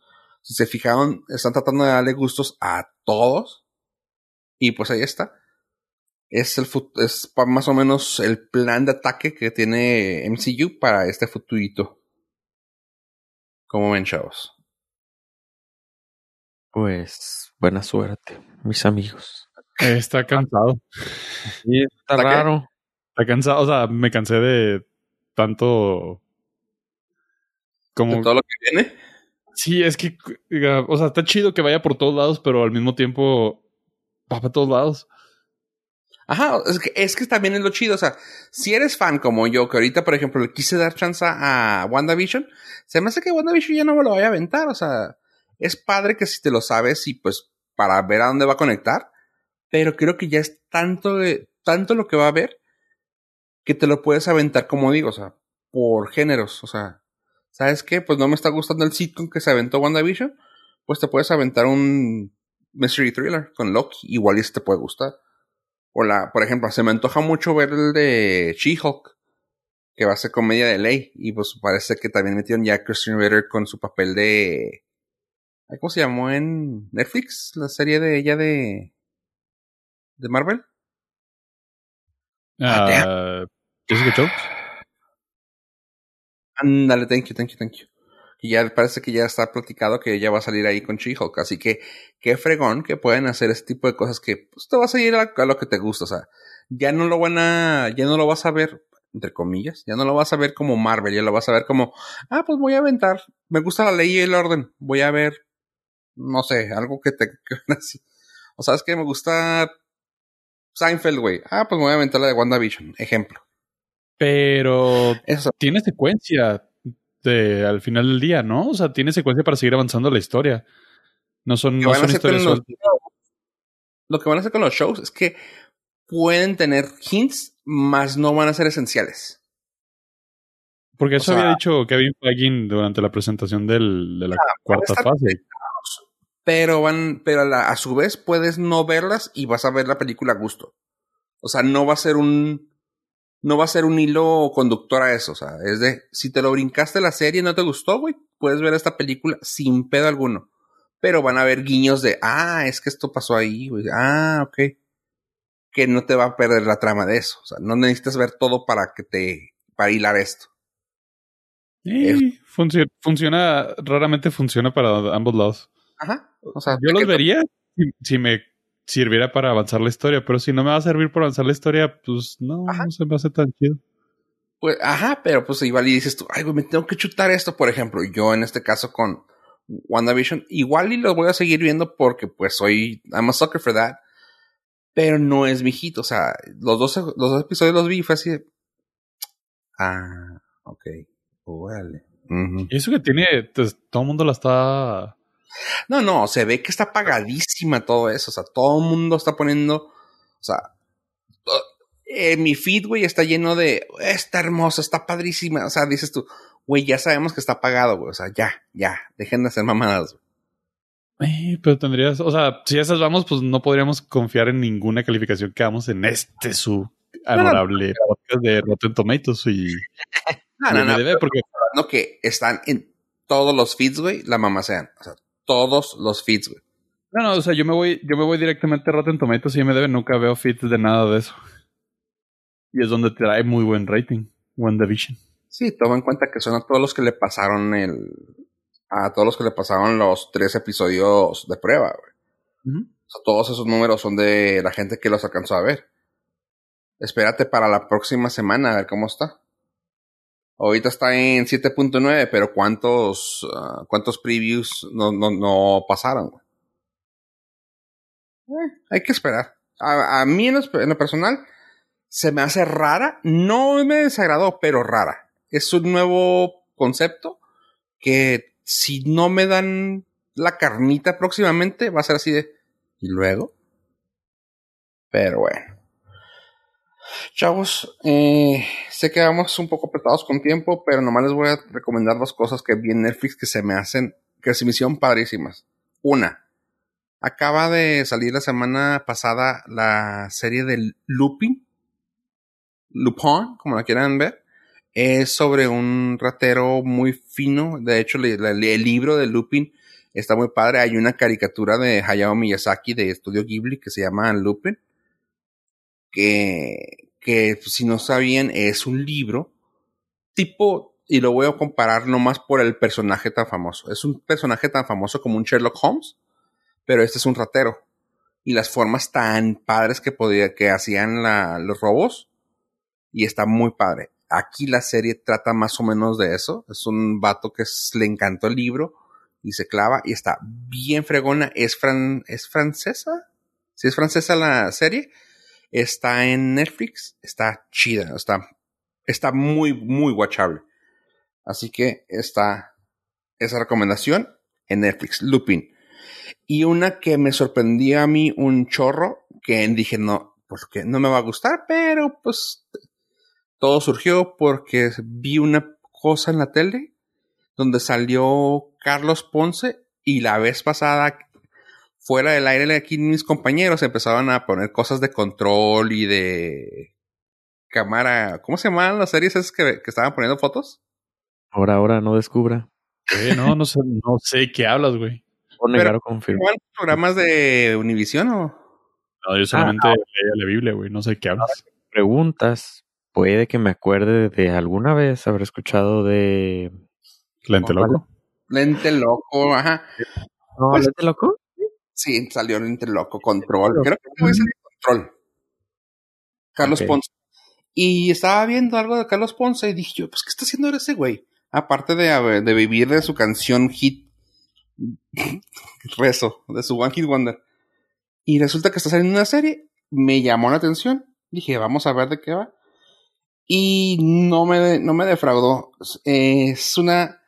Si se fijaron, están tratando de darle gustos a todos. Y pues ahí está es, el, es más o menos el plan de ataque que tiene MCU para este futurito. ¿Cómo ven, chavos? Pues buena suerte, mis amigos. está cansado. Sí, está, raro. Está cansado, o sea, me cansé de tanto como ¿De todo lo que viene. Sí, es que, o sea, está chido que vaya por todos lados, pero al mismo tiempo va para todos lados. Ajá, es que, es que también es lo chido. O sea, si eres fan como yo, que ahorita, por ejemplo, le quise dar chance a WandaVision, se me hace que WandaVision ya no me lo vaya a aventar. O sea, es padre que si te lo sabes y pues para ver a dónde va a conectar. Pero creo que ya es tanto de, tanto lo que va a haber que te lo puedes aventar, como digo, o sea, por géneros. O sea, ¿sabes qué? Pues no me está gustando el sitcom que se aventó WandaVision. Pues te puedes aventar un mystery thriller con Loki. Igual y te puede gustar. O la, por ejemplo, se me antoja mucho ver el de She-Hulk, que va a ser comedia de ley. Y pues parece que también metieron ya a Christian Ritter con su papel de. ¿Cómo se llamó en Netflix? La serie de ella de. de Marvel. Uh, Jessica Jones. Ándale, thank you, thank you, thank you y ya parece que ya está platicado que ella va a salir ahí con She-Hulk. Así que qué fregón que pueden hacer este tipo de cosas que pues, te vas a ir a, lo que te gusta. O sea, ya no lo van a, ya no lo vas a ver, entre comillas, ya no lo vas a ver como Marvel, ya lo vas a ver como, ah, pues voy a aventar, me gusta la ley y el orden, voy a ver, no sé, algo que te, así. O sabes que me gusta Seinfeld, güey. Ah, pues voy a aventar la de WandaVision, ejemplo. Pero Eso. tiene secuencia al final del día, ¿no? O sea, tiene secuencia para seguir avanzando la historia. No son, no son historias Lo que van a hacer con los shows es que pueden tener hints, más no van a ser esenciales. Porque eso había dicho Kevin Feige durante la presentación del, de la ah, cuarta fase. Pero van, pero a, a, su vez puedes no verlas y vas a ver la película a gusto. O sea, no va a ser un no va a ser un hilo conductor a eso. O sea, es de, si te lo brincaste la serie y no te gustó, güey, puedes ver esta película sin pedo alguno. Pero van a haber guiños de, ah, es que esto pasó ahí, güey. Ah, ok. Que no te va a perder la trama de eso. O sea, no necesitas ver todo para que te, para hilar esto. Sí, funci- funciona, raramente funciona para ambos lados. Ajá. O sea, Yo los que- vería si, si me sirviera para avanzar la historia, pero si no me va a servir para avanzar la historia, pues no, Ajá. no se me hace tan chido. Pues, ajá, pero pues igual y dices tú, ay, güey, me tengo que chutar esto, por ejemplo, yo en este caso con WandaVision, igual y lo voy a seguir viendo porque pues soy, I'm a sucker for that, pero no es mi hit, o sea, los dos, los dos episodios los vi y fue así de, ah, ok, órale. Y eso que tiene, pues, todo el mundo la está... No, no, se ve que está pagadísima todo eso. O sea, todo el mundo está poniendo. O sea, to- eh, mi feed, güey, está lleno de. Está hermosa, está padrísima. O sea, dices tú, güey, ya sabemos que está pagado, güey. O sea, ya, ya, dejen de hacer mamadas. güey. Eh, pero tendrías, o sea, si esas vamos, pues no podríamos confiar en ninguna calificación que hagamos en este su adorable podcast de Rotten Tomatoes y No, no, no. Porque que están en todos los feeds, güey, la mamá sean. O sea, todos los feeds, güey. no, no, o sea, yo me voy, yo me voy directamente a Rotten Tomatoes y IMDb, nunca veo feeds de nada de eso. Y es donde trae muy buen rating, WandaVision. Sí, toma en cuenta que son a todos los que le pasaron el. A todos los que le pasaron los tres episodios de prueba, güey. O sea, todos esos números son de la gente que los alcanzó a ver. Espérate para la próxima semana a ver cómo está. Ahorita está en 7.9, pero ¿cuántos, ah, cuántos previews no, no, no pasaron? Eh, hay que esperar. A, a mí en lo, en lo personal se me hace rara. No me desagradó, pero rara. Es un nuevo concepto que si no me dan la carnita próximamente va a ser así de... ¿Y luego? Pero bueno. Chavos, eh, sé que vamos un poco apretados con tiempo, pero nomás les voy a recomendar dos cosas que vi en Netflix que se me hacen, que se me hicieron padrísimas. Una, acaba de salir la semana pasada la serie de Lupin, Lupin, como la quieran ver. Es sobre un ratero muy fino. De hecho, el libro de Lupin está muy padre. Hay una caricatura de Hayao Miyazaki de Estudio Ghibli que se llama Lupin. Que, que si no sabían, es un libro tipo, y lo voy a comparar nomás por el personaje tan famoso. Es un personaje tan famoso como un Sherlock Holmes, pero este es un ratero. Y las formas tan padres que podía, que hacían la- los robos. Y está muy padre. Aquí la serie trata más o menos de eso. Es un vato que le encantó el libro y se clava y está bien fregona. Es, fran, ¿es francesa. Si es francesa la serie, está en Netflix. Está chida. Está, está muy, muy watchable. Así que está esa recomendación en Netflix. Lupin. Y una que me sorprendió a mí un chorro, que dije, no, porque no me va a gustar, pero pues todo surgió porque vi una cosa en la tele donde salió Carlos Ponce y la vez pasada fuera del aire aquí mis compañeros empezaban a poner cosas de control y de cámara. ¿Cómo se llamaban las series esas que, que estaban poniendo fotos? Ahora, ahora no descubra. Eh, no, no sé, no sé qué hablas, güey. O negar Pero- o confirmar. ¿Estaban programas de Univision o? No, yo solamente leía la Biblia, güey. No sé qué hablas. Preguntas. Puede que me acuerde de alguna vez haber escuchado de. Lente loco. Lente loco, ajá. ¿No, Pues- ¿Lente loco? Sí, salió Lente loco, control. Creo que fue ese de control. Carlos. Ponce. Y estaba viendo algo de Carlos Ponce y dije yo, pues, ¿qué está haciendo ese güey? Aparte de, haber- de vivir de su canción hit, rezo, de su One Hit Wonder. Y resulta que está saliendo una serie, me llamó la atención, dije, vamos a ver de qué va. Y no me, no me defraudó. Es una,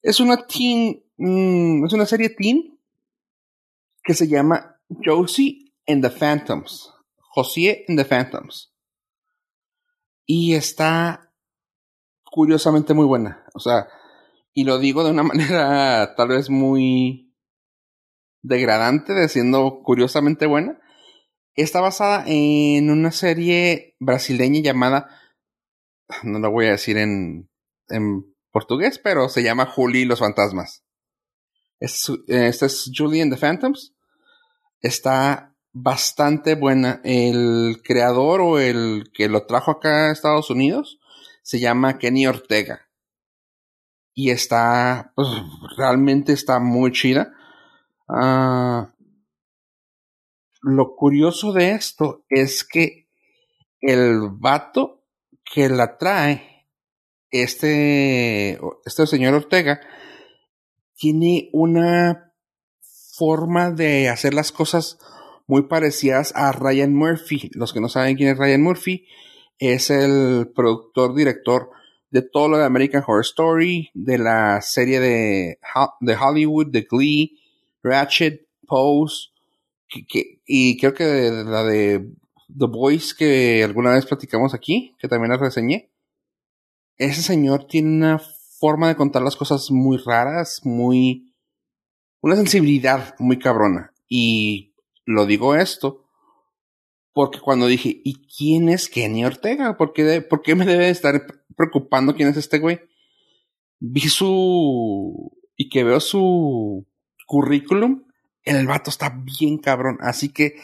es una teen, mm, es una serie teen que se llama Josie and the Phantoms. Josie and the Phantoms. Y está curiosamente muy buena. O sea, y lo digo de una manera tal vez muy degradante, de siendo curiosamente buena. Está basada en una serie brasileña llamada, no lo voy a decir en, en portugués, pero se llama Julie y los fantasmas. Es, esta es Julie and the Phantoms. Está bastante buena. El creador o el que lo trajo acá a Estados Unidos se llama Kenny Ortega. y está, pues realmente está muy chida. Ah, lo curioso de esto es que el vato que la trae, este, este señor Ortega, tiene una forma de hacer las cosas muy parecidas a Ryan Murphy. Los que no saben quién es Ryan Murphy, es el productor, director de todo lo de American Horror Story, de la serie de, de Hollywood, de Glee, Ratchet, Pose, y creo que de, la de The Voice que alguna vez platicamos aquí, que también la reseñé. Ese señor tiene una forma de contar las cosas muy raras, muy... una sensibilidad muy cabrona. Y lo digo esto porque cuando dije, ¿y quién es Kenny Ortega? ¿Por qué, ¿Por qué me debe estar preocupando quién es este güey? Vi su... y que veo su currículum, el vato está bien cabrón. Así que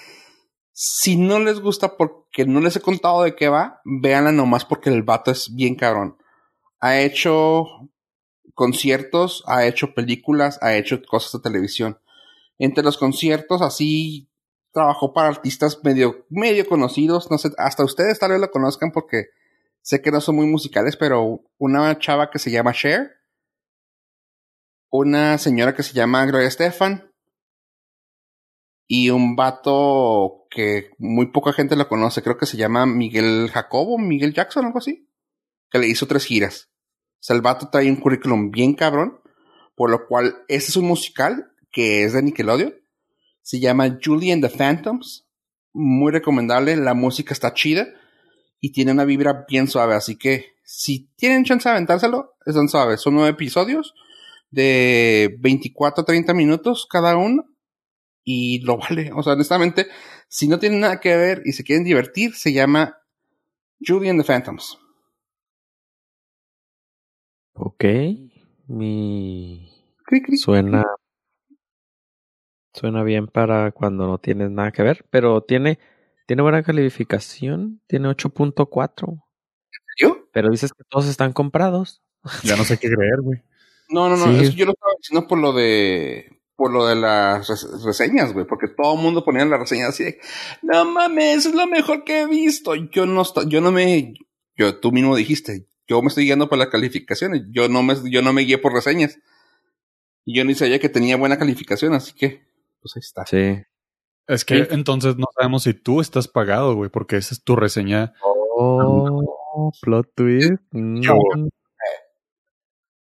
si no les gusta porque no les he contado de qué va, véanla nomás porque el vato es bien cabrón. Ha hecho conciertos, ha hecho películas, ha hecho cosas de televisión. Entre los conciertos, así trabajó para artistas medio, medio conocidos. No sé, hasta ustedes tal vez lo conozcan porque sé que no son muy musicales, pero una chava que se llama Cher, una señora que se llama Gloria Estefan y un vato que muy poca gente lo conoce, creo que se llama Miguel Jacobo, Miguel Jackson, algo así, que le hizo tres giras. Sea, el vato trae un currículum bien cabrón, por lo cual este es un musical que es de Nickelodeon. Se llama Julie and the Phantoms. Muy recomendable, la música está chida y tiene una vibra bien suave, así que si tienen chance de aventárselo, están suaves. Son nueve episodios de 24 a 30 minutos cada uno y lo vale. O sea, honestamente, si no tienen nada que ver y se quieren divertir, se llama Julian the Phantoms. Ok. Mi. Suena. Suena bien para cuando no tienes nada que ver, pero tiene, tiene buena calificación. Tiene 8.4. ¿Yo? Pero dices que todos están comprados. Ya no sé qué creer, güey. No, no, no. yo lo estaba diciendo por lo de por lo de las reseñas, güey, porque todo el mundo ponía la reseña así de, no mames, es lo mejor que he visto. Yo no, yo no me, yo, tú mismo dijiste, yo me estoy guiando por las calificaciones, yo no me, yo no me guié por reseñas. Y yo ni sabía que tenía buena calificación, así que, pues ahí está. Sí. Es que entonces no sabemos si tú estás pagado, güey, porque esa es tu reseña. Oh, plot twist.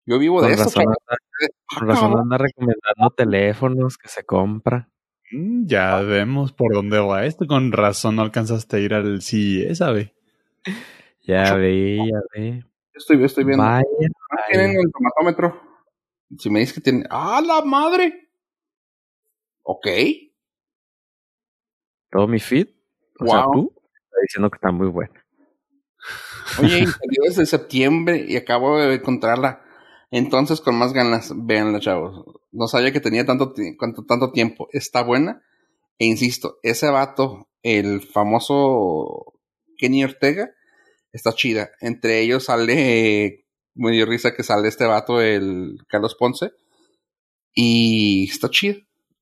Yo vivo de eso. Por razón anda recomendando teléfonos que se compra. Mm, ya vemos por dónde va esto. Con razón no alcanzaste a ir al CIE, ¿sabe? Ya ve, ya ve. Estoy, estoy viendo. Vaya, tienen el tomatómetro. Si me dices que tienen. ¡Ah, la madre! Ok. Todo mi feed. O sea, tú está diciendo que está muy bueno. Oye, salió desde septiembre y acabo de encontrarla. Entonces, con más ganas, véanla, chavos. No sabía que tenía tanto, tanto tiempo. Está buena. E insisto, ese vato, el famoso Kenny Ortega, está chida. Entre ellos sale, me dio risa que sale este vato, el Carlos Ponce. Y está chida.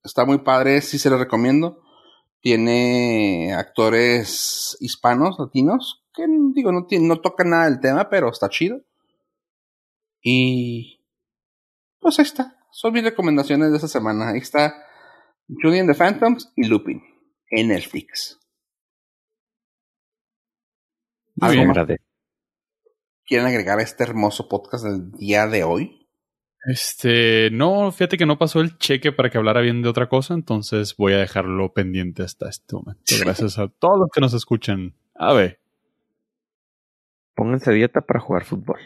Está muy padre, sí se lo recomiendo. Tiene actores hispanos, latinos, que digo, no, no toca nada del tema, pero está chido. Y pues ahí está. Son mis recomendaciones de esta semana. Ahí está Julian the Phantoms y Lupin en Netflix. ¿Algo más? ¿Quieren agregar a este hermoso podcast del día de hoy? Este, no, fíjate que no pasó el cheque para que hablara bien de otra cosa, entonces voy a dejarlo pendiente hasta este momento. Gracias a todos los que nos escuchan. A ver. Pónganse dieta para jugar fútbol.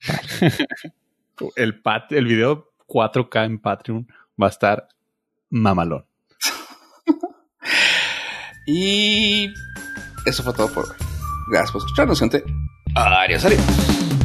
el, pat el video 4K en Patreon va a estar mamalón. y eso fue todo por hoy. Gracias por escucharnos, gente. Adiós, adiós.